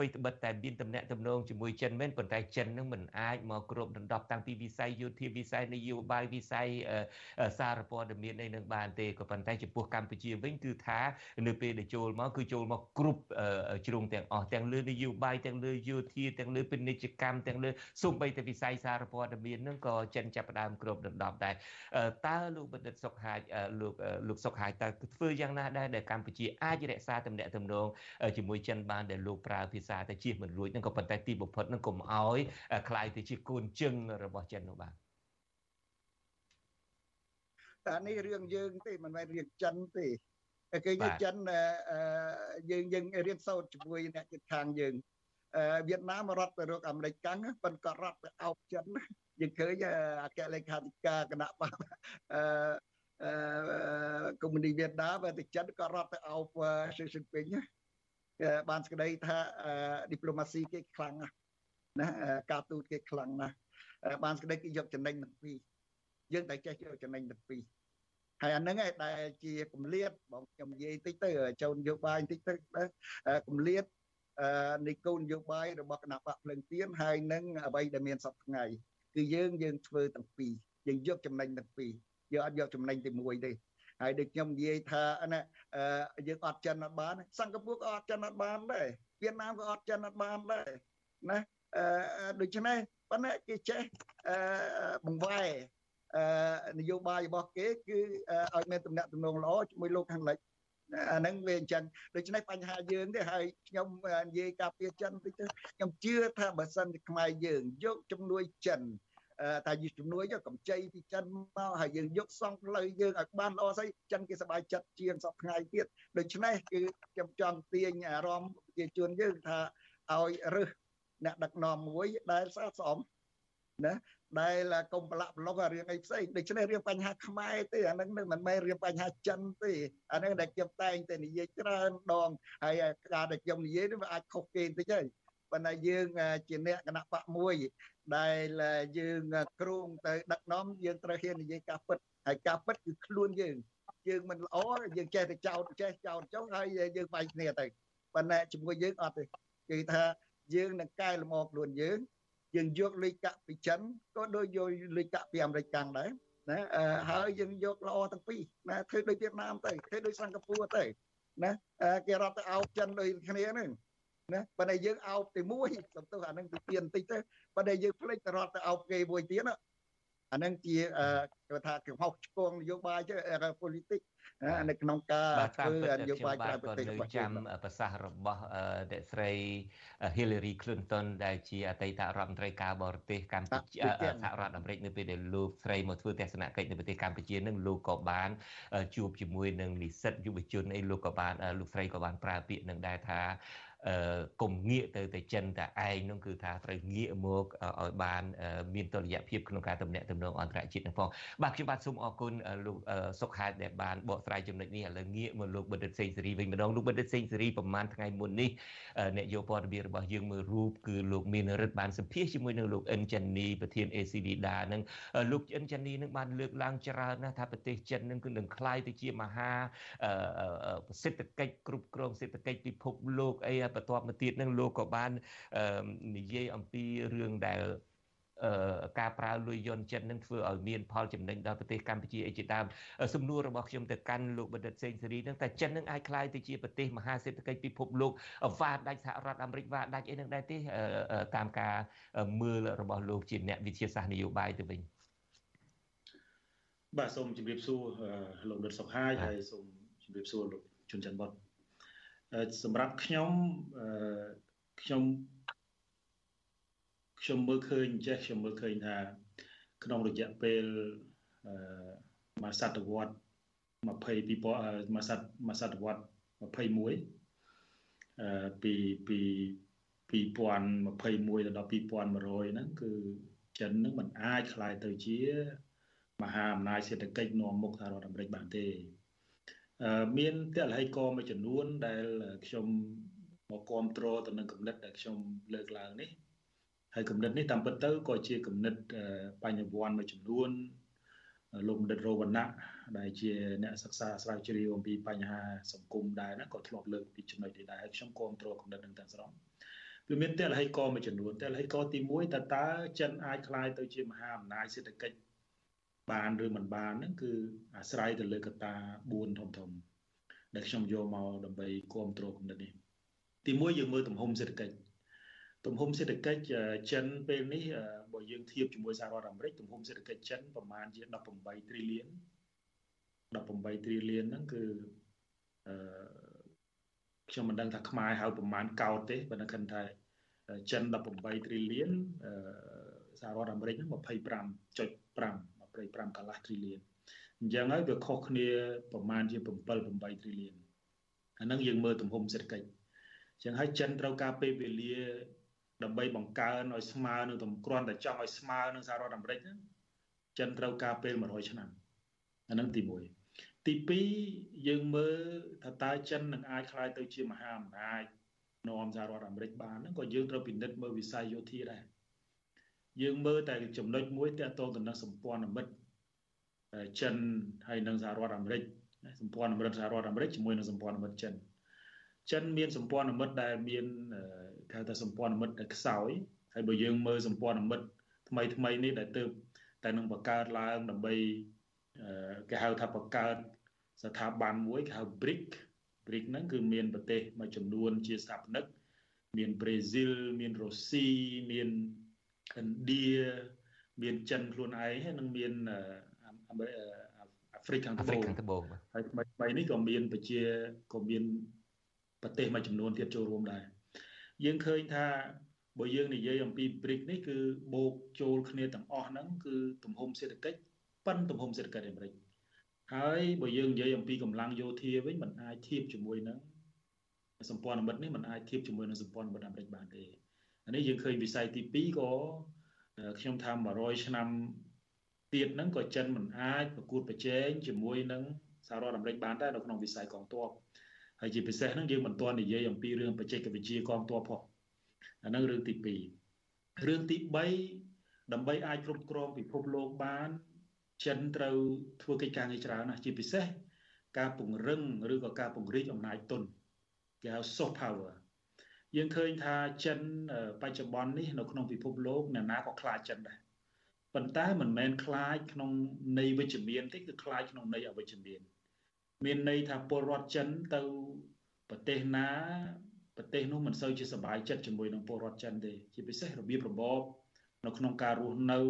S1: វីត្បិតតែមានតំណែងតំណងជាមួយចិនមែនប៉ុន្តែចិននឹងមិនអាចមកគ្របដណ្ដប់តាំងពីវិស័យយោធាវិស័យនយោបាយវិស័យសារព័ត៌មានអីនឹងបានទេក៏ប៉ុន្តែចំពោះកម្ពុជាវិញគឺថានៅពេលដែលចូលមកគឺចូលមកគ្រប់ជ្រុងទាំងអស់ទាំងលើនយោបាយទាំងលើយោធាទាំងលើពាណិជ្ជកម្មទាំងលើសូម្បីតែវិស័យសារព័ត៌មាននឹងក៏ចិនចាប់ផ្ដើមគ្របដណ្ដប់ដែរតើលោកបណ្ឌិតសុកហាជលោកលោកសុកហាជតើធ្វើយ៉ាងណាដែរដែលកម្ពុជាអាចរក្សាតំណែងតំណងជាមួយចិនបានដែលលោកប្រើភាសសារតែជៀសមិនរួចនឹងក៏ប៉ុន្តែទីបំផុតនឹងកុំអោយคล้ายទៅជាកូនជឹងរបស់ចិននោះបាទ
S14: តែនេះរឿងយើងទេមិនមែនរឿងចិនទេគេយើងចិនយើងយើងរៀនសូត្រជាមួយអ្នកជិតខាងយើងវៀតណាមរត់ទៅរកអាមេរិកកាំងប៉ុន្តែក៏រត់ទៅអោបចិនយើងឃើញអគ្គលេខាធិការគណៈបកអឺកុម្មុយនីវៀតណាមទៅចិនក៏រត់ទៅអោបស៊ីស៊ីពីង បានស្ដីថាឌីប្លូម៉ាស៊ីគេខ្លាំងណាស់ណាការទូតគេខ្លាំងណាស់បានស្ដីគេយកចំណេញទាំងពីរយើងតែចេះយកចំណេញទាំងពីរហើយអាហ្នឹងឯងដែលជាគម្លាតបងខ្ញុំនិយាយតិចទៅចូលនយោបាយតិចទៅគម្លាតនៃគោលនយោបាយរបស់គណៈបកភ្លឹងទៀនហើយនឹងអ្វីដែលមានសពថ្ងៃគឺយើងយើងធ្វើទាំងពីរយើងយកចំណេញទាំងពីរយើងអត់យកចំណេញតែមួយទេ ហើយដូចខ្ញុំនិយាយថាណាយើងអត់ចិនអត់បានសិង្ហបុរីក៏អត់ចិនអត់បានដែរវៀតណាមក៏អត់ចិនអត់បានដែរណាដូច្នេះប៉ុន្តែគេចេះបង្វែរនយោបាយរបស់គេគឺឲ្យមានទំនាក់ទំនងល្អជាមួយលោកខាងលិចអាហ្នឹងវាអញ្ចឹងដូច្នេះបញ្ហាយើងទេហើយខ្ញុំនិយាយការពារចិនតិចទៅខ្ញុំជឿថាបើសិនជាខ្មែរយើងយកជំនួយចិន តែយជំនួយកម្ចីពីចិនមកហើយយើងយកសង់ផ្លូវយើងឲ្យបានល្អស្អីចិនគេសប្បាយចិត្តជាងសប្ថ្ងៃទៀតដូច្នេះគឺខ្ញុំចង់ទាញអារម្មណ៍ប្រជាជនយើងថាឲ្យរឹសអ្នកដឹកនាំមួយដែលស្អាតស្អំណាដែលកុំប្រឡាក់ប្រឡុករឿងអីផ្សេងដូច្នេះរឿងបញ្ហាខ្មែរទេអានឹងមិនមែនរឿងបញ្ហាចិនទេអានឹងដែលខ្ញុំតែងតែនិយាយច្រើនដងហើយការដែលខ្ញុំនិយាយនេះវាអាចខុសគេបន្តិចហើយប៉ុន្តែយើងជាអ្នកគណៈបកមួយ ដែលយើងគ្រងទៅដឹកនាំយើងត្រូវហ៊ាននិយាយការពិតហើយការពិតគឺខ្លួនយើងយើងមិនល្អយើងចេះតែចោទចេះចោទចុះហើយយើងបែកគ្នាទៅប៉ុន្តែជាមួយយើងអត់ទេគឺថាយើងនឹងកែលម្អខ្លួនយើងយើងយកលុយកាក់ពីចិនក៏ដូចយកលុយកាក់ពីអាមេរិកកាំងដែរណាហើយយើងយកល្អទាំងពីរណាធ្វើដូចវៀតណាមទៅធ្វើដូចសិង្ហបុរីទៅណាគេរត់ទៅអោបចិនដូចគ្នាហ្នឹង ណាប៉ុន្តែយើងអោបតែមួយសំទោសអានឹងទៅទៀនបន្តិចទៅប៉ុន្តែយើងភ្លេចទៅរត់ទៅអោបគេមួយទៀតអានឹងជាគេថាកំហុសឆ្គងនយោបាយទៅ politics នៅក្នុងការធ្វើនយោបាយក្រៅប្រទេស
S1: របស់ចាំប្រសាសន៍របស់អ្នកស្រី Hillary Clinton ដែលជាអតីតរដ្ឋមន្ត្រីការបរទេសកម្ពុជាសហរដ្ឋអាមេរិកនៅពេលដែលលោកស្រីមកធ្វើទស្សនកិច្ចនៅប្រទេសកម្ពុជានឹងលោកក៏បានជួបជាមួយនឹងនិស្សិតយុវជនអីលោកក៏បានលោកស្រីក៏បានប្រើពាក្យនឹងដែរថា កុំងាកទៅតែចិនតែឯងនោះគឺថាត្រូវងាកមកឲ្យបានមានតុល្យភាពក្នុងការតំណាក់តំណងអន្តរជាតិនឹងផងបាទខ្ញុំបាទសូមអរគុណលោកសុខហេតុដែលបានបកស្រាយចំណុចនេះឥឡូវងាកមកលោកបណ្ឌិតសេងសេរីវិញម្ដងលោកបណ្ឌិតសេងសេរីប្រហែលថ្ងៃមុននេះអ្នកយកព័ត៌មានរបស់យើងមើលរូបគឺលោកមានរិទ្ធបានសម្ភាសជាមួយនឹងលោកអិនចានីប្រធាន ACD ដានឹងលោកអិនចានីនឹងបានលើកឡើងច្រើនណាស់ថាប្រទេសចិននឹងគឺនឹងคล้ายទៅជាមហាសេដ្ឋកិច្ចគ្រប់គ្រងសេដ្ឋកិច្ចពិភពលោកអី បន្ទាប់មកទៀតនឹងលោកក៏បាននិយាយអំពីរឿងដែលការប្រើលុយយន់ចិននឹងធ្វើឲ្យមានផលចំណេញដល់ប្រទេសកម្ពុជាអីជាដើមសំណួររបស់ខ្ញុំទៅកាន់លោកបណ្ឌិតសេងសេរីនឹងតែចិននឹងអាចคล้ายទៅជាប្រទេសមហាសេដ្ឋកិច្ចពិភពលោកវ៉ាដាច់សហរដ្ឋអាមេរិកវ៉ាដាច់អីនឹងដែរទេតាមការមើលរបស់លោកជាអ្នកវិទ្យាសាស្ត្រនយោបាយទៅវិញ
S15: បាទសូមជម្រាបសួរលោកដិតសុខហាយហើយសូមជម្រាបសួរលោកជុនច័ន្ទបុត សម្រាប់ខ្ញុំខ្ញុំខ្ញុំមើលឃើញចេះខ្ញុំមើលឃើញថាក្នុងរយៈពេលមួយសតវត្ស20ពីមួយសតមួយសតវត្ស21អឺពីពី 2021ទៅដល់2100ហ្នឹងគឺចិនហ្នឹងมันអាចคล้ายទៅជាមហាអំណាចសេដ្ឋកិច្ចនាំមុខសហរដ្ឋអាមេរិកបានទេ មានទស្សនវិជ្ជាមួយចំនួនដែលខ្ញុំមកគ្រប់គ្រងទៅនឹងគំនិតដែលខ្ញុំលើកឡើងនេះហើយគំនិតនេះតាមពិតទៅក៏ជាគំនិតបញ្ញវន្តមួយចំនួនលោកបណ្ឌិតរវណ្ណៈដែលជាអ្នកសិក្សាស្រាវជ្រាវអំពីបញ្ហាសង្គមដែរណាក៏ធ្លាប់លើកពីចំណុចនេះដែរហើយខ្ញុំគ្រប់គ្រងគំនិតនឹងទាំងស្រុងវាមានទស្សនវិជ្ជាមួយចំនួនទស្សនវិជ្ជាទី1តើតើចិនអាចคลายទៅជាមហាអំណាចសេដ្ឋកិច្ច បានឬមិនបានហ្នឹងគឺអាស្រ័យទៅលើកត្តា4ធំធំដែលខ្ញុំយកមកដើម្បីគ្រប់គ្រងគំនិតនេះទី1យើងមើលទំហំសេដ្ឋកិច្ចទំហំសេដ្ឋកិច្ចចិនពេលនេះបើយើងធៀបជាមួយសហរដ្ឋអាមេរិកទំហំសេដ្ឋកិច្ចចិនប្រមាណជា18 trillion 18 trillion ហ្នឹងគឺអឺខ្ញុំមិនដឹងថាខ្មែរហៅប្រមាណកោតទេបើនៅខិនថាចិន18 trillion សហរដ្ឋអាមេរិកហ្នឹង25.5 25កន្លះ trillion អញ្ចឹងហើយវាខុសគ្នាប្រមាណជា7 8 trillion អាហ្នឹងយើងមើលទំហំសេដ្ឋកិច្ចអញ្ចឹងហើយចិនត្រូវការពេលវេលាដើម្បីបង្កើនឲ្យស្មើនឹងទំគ្រាន់តែចង់ឲ្យស្មើនឹងសហរដ្ឋអាមេរិកចិនត្រូវការពេល100ឆ្នាំអាហ្នឹងទី1ទី2យើងមើលថាតើចិននឹងអាចក្លាយទៅជាមហាអំណាចនាំសហរដ្ឋអាមេរិកបានហ្នឹងក៏យើងត្រូវពិនិត្យមើលវិស័យយោធាដែរ យើងមើលតែចំណុចមួយទាក់ទងទៅនឹងសម្ព័ន្ធមិត្តចិនហើយនិងសហរដ្ឋអាមេរិកសម្ព័ន្ធមិត្តសហរដ្ឋអាមេរិកជាមួយនឹងសម្ព័ន្ធមិត្តចិនចិនមានសម្ព័ន្ធមិត្តដែលមានគេហៅថាសម្ព័ន្ធមិត្តដែលខ្សោយហើយបើយើងមើលសម្ព័ន្ធមិត្តថ្មីថ្មីនេះដែលទើបតែនឹងបង្កើតឡើងដើម្បីគេហៅថាបង្កើតស្ថាប័នមួយគេហៅ BRIC BRIC ហ្នឹងគឺមានប្រទេសមួយចំនួនជាស្ថាបនិកមានប្រេស៊ីលមានរុស្ស៊ីមាន ឥណ្ឌាមានចិនខ្លួនឯងហើយនឹងមានអាហ្វ្រិកខាងត្បូងខាងត្បូងហើយថ្មីថ្មីនេះក៏មានប្រជាក៏មានប្រទេសមួយចំនួនទៀតចូលរួមដែរយើងឃើញថាបើយើងនិយាយអំពី BRIC នេះគឺបូកចូលគ្នាទាំងអស់ហ្នឹងគឺទំហំសេដ្ឋកិច្ចប៉ុនទំហំសេដ្ឋកិច្ចអាមេរិកហើយបើយើងនិយាយអំពីកម្លាំងយោធាវិញมันអាចធៀបជាមួយនឹងសម្ព័ន្ធមិត្តនេះมันអាចធៀបជាមួយនឹងសម្ព័ន្ធមិត្តអាមេរិកបានទេ អានេះយើងឃើញវិស័យទី2ក៏ខ្ញុំថា100ឆ្នាំទៀតហ្នឹងក៏ចិនមិនអាចប្រកួតប្រជែងជាមួយនឹងសហរដ្ឋអាមេរិកបានដែរនៅក្នុងវិស័យកងទ័ពហើយជាពិសេសហ្នឹងយើងមិនទាន់និយាយអំពីរឿងបច្ចេកវិទ្យាកងទ័ពផងអាហ្នឹងរឿងទី2រឿងទី3ដើម្បីអាចគ្រប់គ្រងពិភពលោកបានចិនត្រូវធ្វើកិច្ចការងារច្រើនណាស់ជាពិសេសការពង្រឹងឬក៏ការពង្រីកអំណាចទុនគេហៅ soft power យើងឃើញថាចិនបច្ចុប្បន្ននេះនៅក្នុងពិភពលោកអ្នកណាក៏ខ្លាចចិនដែរប៉ុន្តែមិនមែនខ្លាចក្នុងន័យវិជ្ជមានទេគឺខ្លាចក្នុងន័យអវិជ្ជមាន មានន័យថាពលរដ្ឋចិនទៅប្រទេសណាប្រទេសនោះមិនសូវជាសប្បាយចិត្តជាមួយនឹងពលរដ្ឋចិនទេជាពិសេសរបៀបរបបនៅក្នុងការរស់នៅ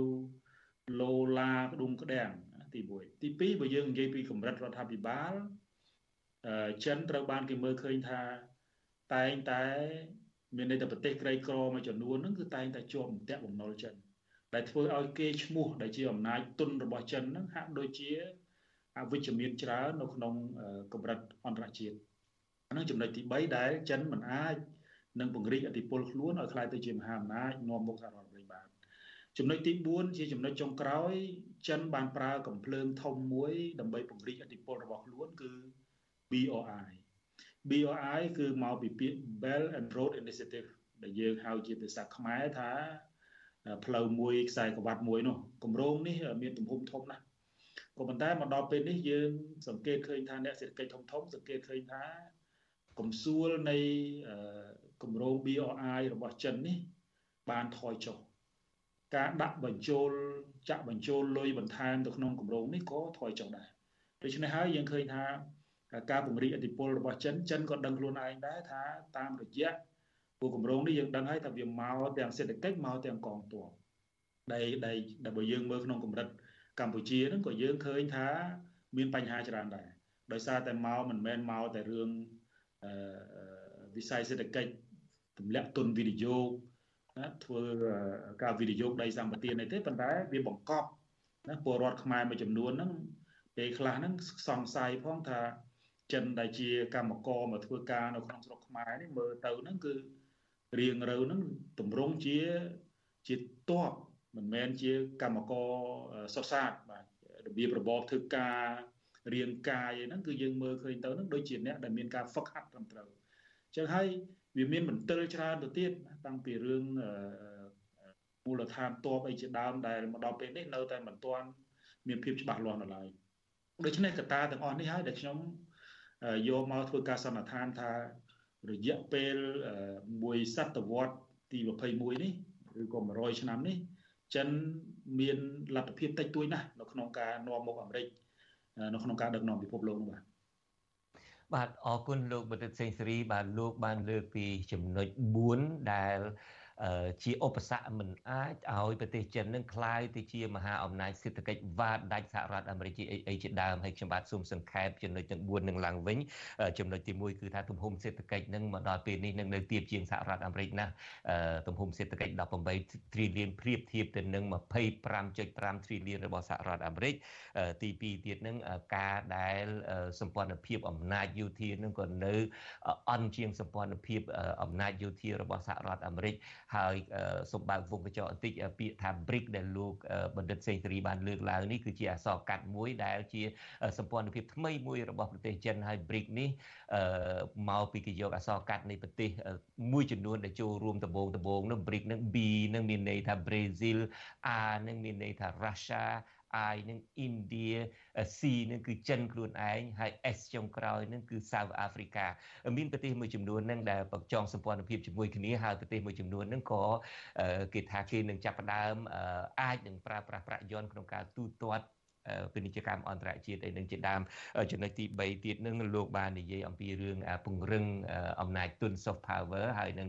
S15: លោឡាក្ដុំក្ដាំងទី1ទី2បើយើងនិយាយពីកម្រិតរដ្ឋាភិបាលចិនត្រូវបានគេមើលឃើញថា តែងតែ មានន័យថាប្រទេសក្រីក្រមួយចំនួនហ្នឹងគឺតែងតែជាប់អន្ទាក់បំណុលចិនដែលធ្វើឲ្យគេឈ្មោះដែលជាអំណាចទុនរបស់ចិនហ្នឹងហាក់ដូចជាអវិជ្ជមានច្រើននៅក្នុងកម្រិតអន្តរជាតិហ្នឹងចំណុចទី3ដែលចិនមិនអាចនឹងពង្រីកអធិបុលខ្លួនឲ្យខ្លាយទៅជាមហាអំណាចនាំមុខសហរដ្ឋអាមេរិកបានចំណុចទី4ជាចំណុចចុងក្រោយចិនបានប្រើកំភ្លើងធំមួយដើម្បីពង្រីកអធិបុលរបស់ខ្លួនគឺ BRI BRI គឺមកពីពាក្យ Belt and Road Initiative ដែលយើងហៅជាភាសាខ្មែរថាផ្លូវមួយខ្សែក្រវ៉ាត់មួយនោះគម្រោងនេះមានទំហំធំណាស់ក៏ប៉ុន្តែមកដល់ពេលនេះយើងសង្កេតឃើញថាអ្នកសេដ្ឋកិច្ចធំធំសង្កេតឃើញថាកំសួលនៃគម្រោង BRI របស់ចិននេះ បានថយចុះការដាក់បញ្ចូលចាក់បញ្ចូលលុយបន្ថែមទៅក្នុងគម្រោងនេះក៏ថយចុះដែរដូច្នេះហើយយើងឃើញថា ការពង្រីកឥទ្ធិពលរបស់ចិនចិនក៏ដឹងខ្លួនឯងដែរថាតាមរយៈគោលគម្រោងនេះយើងដឹងហើយថាវាមកទាំងសេដ្ឋកិច្ចមកទាំងកងទ័ពដែលដែលដែលបើយើងមើលក្នុងកម្រិតកម្ពុជាហ្នឹងក៏យើងឃើញថាមានបញ្ហាច្រើនដែរដោយសារតែមកមិនមែនមកតែរឿងអឺវិស័យសេដ្ឋកិច្ចទម្លាក់ទុនវិនិយោគណាធ្វើការវិនិយោគដីសម្បត្តិនេះទេប៉ុន្តែវាបង្កប់ណាពលរដ្ឋខ្មែរមួយចំនួនហ្នឹងពេលខ្លះហ្នឹងសង្ស័យផងថា ចិនដែលជាកម្មករមកធ្វើការនៅក្នុងស្រុកខ្មែរនេះមើលទៅហ្នឹងគឺរៀងរើហ្នឹងតម្រង់ជាជាតបមិនមែនជាកម្មករសុសាតបាទរបៀបរបបធ្វើការរាងកាយហ្នឹងគឺយើងមើលឃើញទៅហ្នឹងដូចជាអ្នកដែលមានការហ្វឹកហាត់ត្រឹមត្រូវអញ្ចឹងហើយវាមានមន្ទិលច្រើនទៅទៀតតាំងពីរឿងមូលដ្ឋានតបអីជាដើមដែលមកដល់ពេលនេះនៅតែមិនទាន់មានភាពច្បាស់លាស់នៅឡើយដូច្នេះកត្តាទាំងអស់នេះហើយដែលខ្ញុំ យកមកធ្វើការសន្និដ្ឋានថារយៈពេលមួយសតវត្សទី21នេះឬក៏100ឆ្នាំនេះចិនមានលទ្ធភាពតិចតួចណាស់នៅក្នុងការនាំមុខអាមេរិកនៅក្នុងការដឹកនាំពិភពលោកនោះបាទ
S1: បាទអរគុណលោកបណ្ឌិតសេងសេរីបាទលោកបានលើកពីចំណុច4ដែល ជាឧបសគ្គមិនអាចឲ្យប្រទេសចិននឹងคล้ายទៅជាមហាអំណាចសេដ្ឋកិច្ចវ៉ាដាច់សហរដ្ឋអាមេរិកជាអីជាដើមហើយខ្ញុំបាទសូមសង្ខេបចំណុចទាំង4នឹងឡើងវិញចំណុចទី1គឺថាទំហំសេដ្ឋកិច្ចនឹងមកដល់ពេលនេះនឹងនៅទាបជាងសហរដ្ឋអាមេរិកណាស់ទំហំសេដ្ឋកិច្ច18 trillion ប្រៀបធៀបទៅនឹង25.5 trillion របស់សហរដ្ឋអាមេរិកទី2ទៀតនឹងការដែលសម្ព័ន្ធភាពអំណាចយោធានឹងក៏នៅអន់ជាងសម្ព័ន្ធភាពអំណាចយោធារបស់សហរដ្ឋអាមេរិក ហើយសូមបើកវងកញ្ចក់បន្តិចពាក្យថា BRIC ដែលលោកបណ្ឌិតសេងសេរីបានលើកឡើងនេះគឺជាអក្សរកាត់មួយដែលជាសម្ព័ន្ធភាពថ្មីមួយរបស់ប្រទេសចិនហើយ BRIC នេះមកពីគេយកអក្សរកាត់នៃប្រទេសមួយចំនួនដែលចូលរួមដំបូងដំបូងនោះ BRIC នឹង B នឹងមានន័យថា Brazil A នឹងមានន័យថា Russia I នឹង India C នឹងគឺចិនខ្លួនឯងហើយ S ចុងក្រោយនឹងគឺ South Africa មានប្រទេសមួយចំនួននឹងដែលបកចងសម្ព័ន្ធភាពជាមួយគ្នាហើយប្រទេសមួយចំនួននឹងក៏គេថាគេនឹងចាប់ផ្ដើមអាចនឹងប្រើប្រាស់ប្រាក់យន្តក្នុងការទូទាត់ ពាណិជ្ជកម្មអន្តរជាតិអីនឹងជាដើមចំណុចទី3ទៀតនឹងលោកបាននិយាយអំពីរឿងពង្រឹងអំណាចទុន soft power ហើយនឹង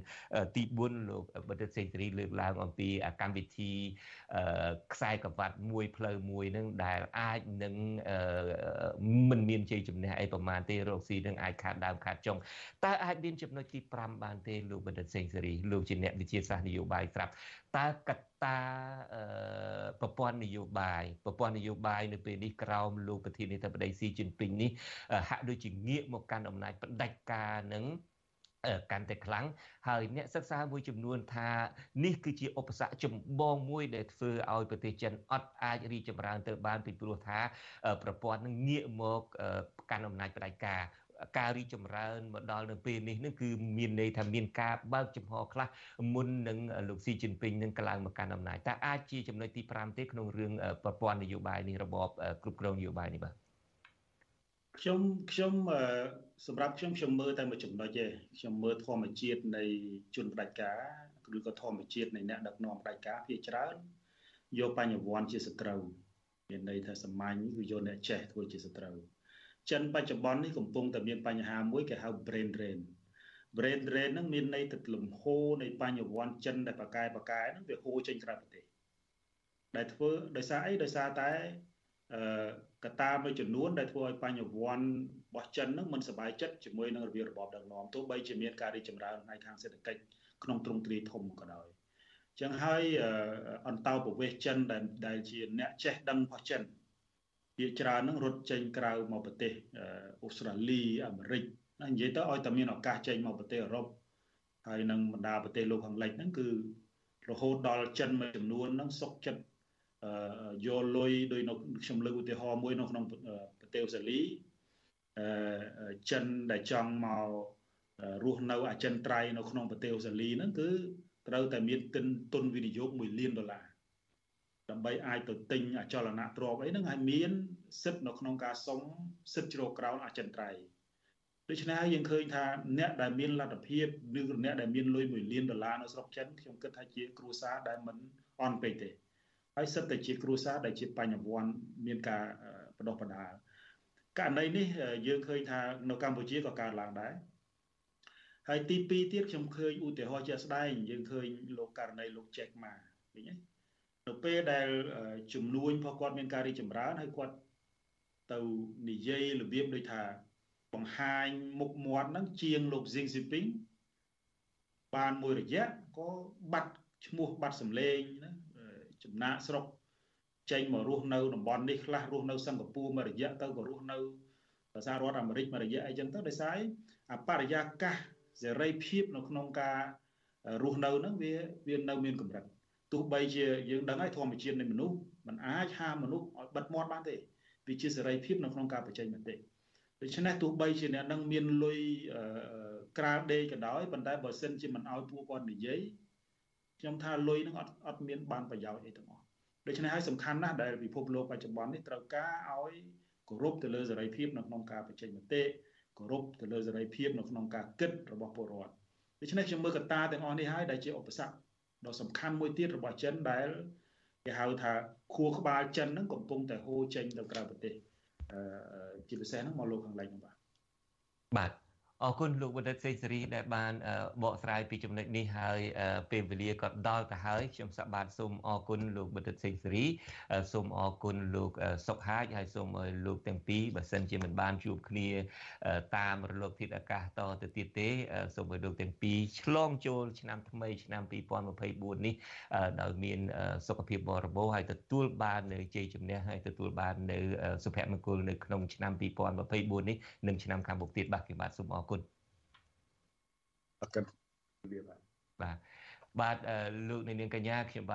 S1: ទី4លោកបណ្ឌិតសេងសេរីលើកឡើងអំពីកម្មវិធីខ្សែក្រវ៉ាត់មួយផ្លូវមួយនឹងដែលអាចនឹងមិនមានជ័យជំនះអីប្រមាណទេរកស៊ីនឹងអាចខាតដើមខាតចុងតើអាចមានចំណុចទី5បានទេលោកបណ្ឌិតសេងសេរីលោកជាអ្នកវិទ្យាសាស្ត្រនយោបាយស្រាប់តើកត្តាប្រព័ន្ធនយោបាយប្រព័ន្ធនយោបាយនៅពេលនេះក្រោមលោកប្រធានាធិបតីស៊ីជីនពីងនេះហាក់ដូចជាងាកមកកាន់អំណាចផ្ដាច់ការនឹងកាន់តែខ្លាំងហើយអ្នកសិក្សាមួយចំនួនថានេះគឺជាឧបសគ្គចម្បងមួយដែលធ្វើឲ្យប្រទេសចិនអត់អាចរីកចម្រើនទៅបានពីព្រោះថាប្រព័ន្ធនឹងងាកមកកាន់អំណាចផ្ដាច់ការ ការរីចម្រើនមកដល់នៅពេលនេះនឹងគឺមានន័យថាមានការបើកចំហខ្លះមុននឹងលោកស៊ីជីនពីងនឹងកឡើងមកកាន់អំណាចតើអាចជាចំណុចទី5ទេក្នុងរឿងប្រព័ន្ធនយោបាយនេះរបបគ្រប់គ្រងនយោបាយនេះបាទ
S15: ខ្ញុំខ្ញុំសម្រាប់ខ្ញុំខ្ញុំមើលតែមួយចំណុចទេខ្ញុំមើលធម្មជាតិនៃជនផ្ដាច់ការឬក៏ធម្មជាតិនៃអ្នកដឹកនាំផ្ដាច់ការភាគច្រើនយកបញ្ញវន្តជាសត្រូវមានន័យថាសាមញ្ញគឺយកអ្នកចេះធ្វើជាសត្រូវ ចិនបច្ចុប្បន្ននេះកំពុងតែមានបញ្ហាមួយគេហៅ brain drain brain drain ហ្នឹងមានន័យទឹកលំហូរនៃបញ្ញវន្តចិនដែលប្រកែប្រកែហ្នឹងវាហូរចេញក្រៅប្រទេសដែលធ្វើដោយសារអីដោយសារតែអឺកត្តាមួយចំនួនដែលធ្វើឲ្យបញ្ញវន្តរបស់ចិនហ្នឹងមិនសប្បាយចិត្តជាមួយនឹងរបៀបរបបដឹកនាំទោះបីជាមានការរីកចម្រើនផ្នែកខាងសេដ្ឋកិច្ចក្នុងទ្រង់ទ្រាយធំក៏ដោយចឹងហើយអន្តោប្រវេសចិនដែលដែលជាអ្នកចេះដឹងរបស់ចិន ភាគច្រើននឹងរត់ចេញក្រៅមកប្រទេសអូស្ត្រាលីអាមេរិកណានិយាយទៅឲ្យតែមានឱកាសចេញមកប្រទេសអឺរ៉ុបហើយនឹងបណ្ដាប្រទេសលោកខាងលិចហ្នឹងគឺរហូតដល់ចិនមួយចំនួនហ្នឹងសុកចិត្តយកលុយដោយនៅខ្ញុំលើកឧទាហរណ៍មួយនៅក្នុងប្រទេសអូស្ត្រាលីអឺចិនដែលចង់មករស់នៅអចិន្ត្រៃយ៍នៅក្នុងប្រទេសអូស្ត្រាលីហ្នឹងគឺត្រូវតែមានទុនវិនិយោគ1លានដុល្លារ ដើម្បីអាចទៅទិញអចលនៈទ្រព្យអីហ្នឹងឲ្យមានសិទ្ធិនៅក្នុងការសុំសិទ្ធិជ្រកក្រោមអចិន្ត្រៃយ៍ដូច្នេះហើយយើងឃើញថាអ្នកដែលមានលទ្ធភាពឬអ្នកដែលមានលុយ1លានដុល្លារនៅស្រុកចិនខ្ញុំគិតថាជាគ្រួសារដែលមិនអន់ពេកទេហើយសិតតែជាគ្រួសារដែលជាបញ្ញវន្តមានការបដោះបដាលករណីនេះយើងឃើញថានៅកម្ពុជាក៏កើតឡើងដែរហើយទី2ទៀតខ្ញុំឃើញឧទាហរណ៍ជាក់ស្ដែងយើងឃើញលោកករណីលោក Jack Ma ឃើញទេ នៅពេលដែលចំនួនរបស់គាត់មានការរីកចម្រើនហើយគាត់ទៅនិយាយរបៀបដូចថាបង្ហាញមុខមាត់ហ្នឹងជាងលោកស៊ីងស៊ីពីងបានមួយរយៈក៏បាត់ឈ្មោះបាត់សម្លេងណាចំណាក់ស្រុកចេញមករស់នៅតំបន់នេះខ្លះរស់នៅសិង្ហបុរីមួយរយៈទៅក៏រស់នៅសហរដ្ឋអាមេរិកមួយរយៈអីចឹងទៅដោយសារអបរិយាកាសសេរីភាពនៅក្នុងការរស់នៅហ្នឹងវាវានៅមានកម្រិត ទោះបីជាយើងដឹងហើយធម្មជាតិនៃមនុស្សมันអាចហាមមនុស្សឲ្យបិទមាត់បានទេវាជាសេរីភាពនៅក្នុងការបញ្ចេញមតិដូច្នេះទោះបីជាអ្នកនឹងមានលុយក្រាលដេកក៏ដោយប៉ុន្តែបើសិនជាមិនឲ្យពួកគាត់និយាយខ្ញុំថាលុយនឹងអត់អត់មានបានប្រយោជន៍អីទាំងអស់ដូច្នេះហើយសំខាន់ណាស់ដែលពិភពលោកបច្ចុប្បន្ននេះត្រូវការឲ្យគោរពទៅលើសេរីភាពនៅក្នុងការបញ្ចេញមតិគោរពទៅលើសេរីភាពនៅក្នុងការគិតរបស់ពលរដ្ឋដូច្នេះខ្ញុំមើលកត្តាទាំងអស់នេះហើយដែលជាឧបសគ្គ ដ៏សំខាន់មួយទៀតរបស់ចិនដែលគេហៅថាខួរក្បាលចិនហ្នឹងកំពុងតែហូរចេញទៅក្រៅប្រទេសអឺជាពិសេសហ្នឹងមកលោកខាងលិចហ្នឹងបាទ
S1: បាទ អរគុណលោកបណ្ឌិតសេងសេរីដែលបានបកស្រាយពីចំណុចនេះហើយពេលវេលាក៏ដល់ទៅហើយខ្ញុំសប្បាយសូមអរគុណលោកបណ្ឌិតសេងសេរីសូមអរគុណលោកសុកហាជហើយសូមឲ្យលោកទាំងពីរបើសិនជាមិនបានជួបគ្នាតាមរលកធាតុអាកាសតទៅទៀតទេសូមឲ្យលោកទាំងពីរឆ្លងចូលឆ្នាំថ្មីឆ្នាំ2024នេះដោយមានសុខភាពបរិបូរណ៍ហើយទទួលបាននៅជ័យជំនះហើយទទួលបាននៅសុភមង្គលនៅក្នុងឆ្នាំ2024នេះនិងឆ្នាំខាងមុខទៀតបាទគេបាទសូមអរគុណ
S15: អរគុណ
S1: បាទបាទបាទលោកនាងកញ្ញាខ្ញុំបាទ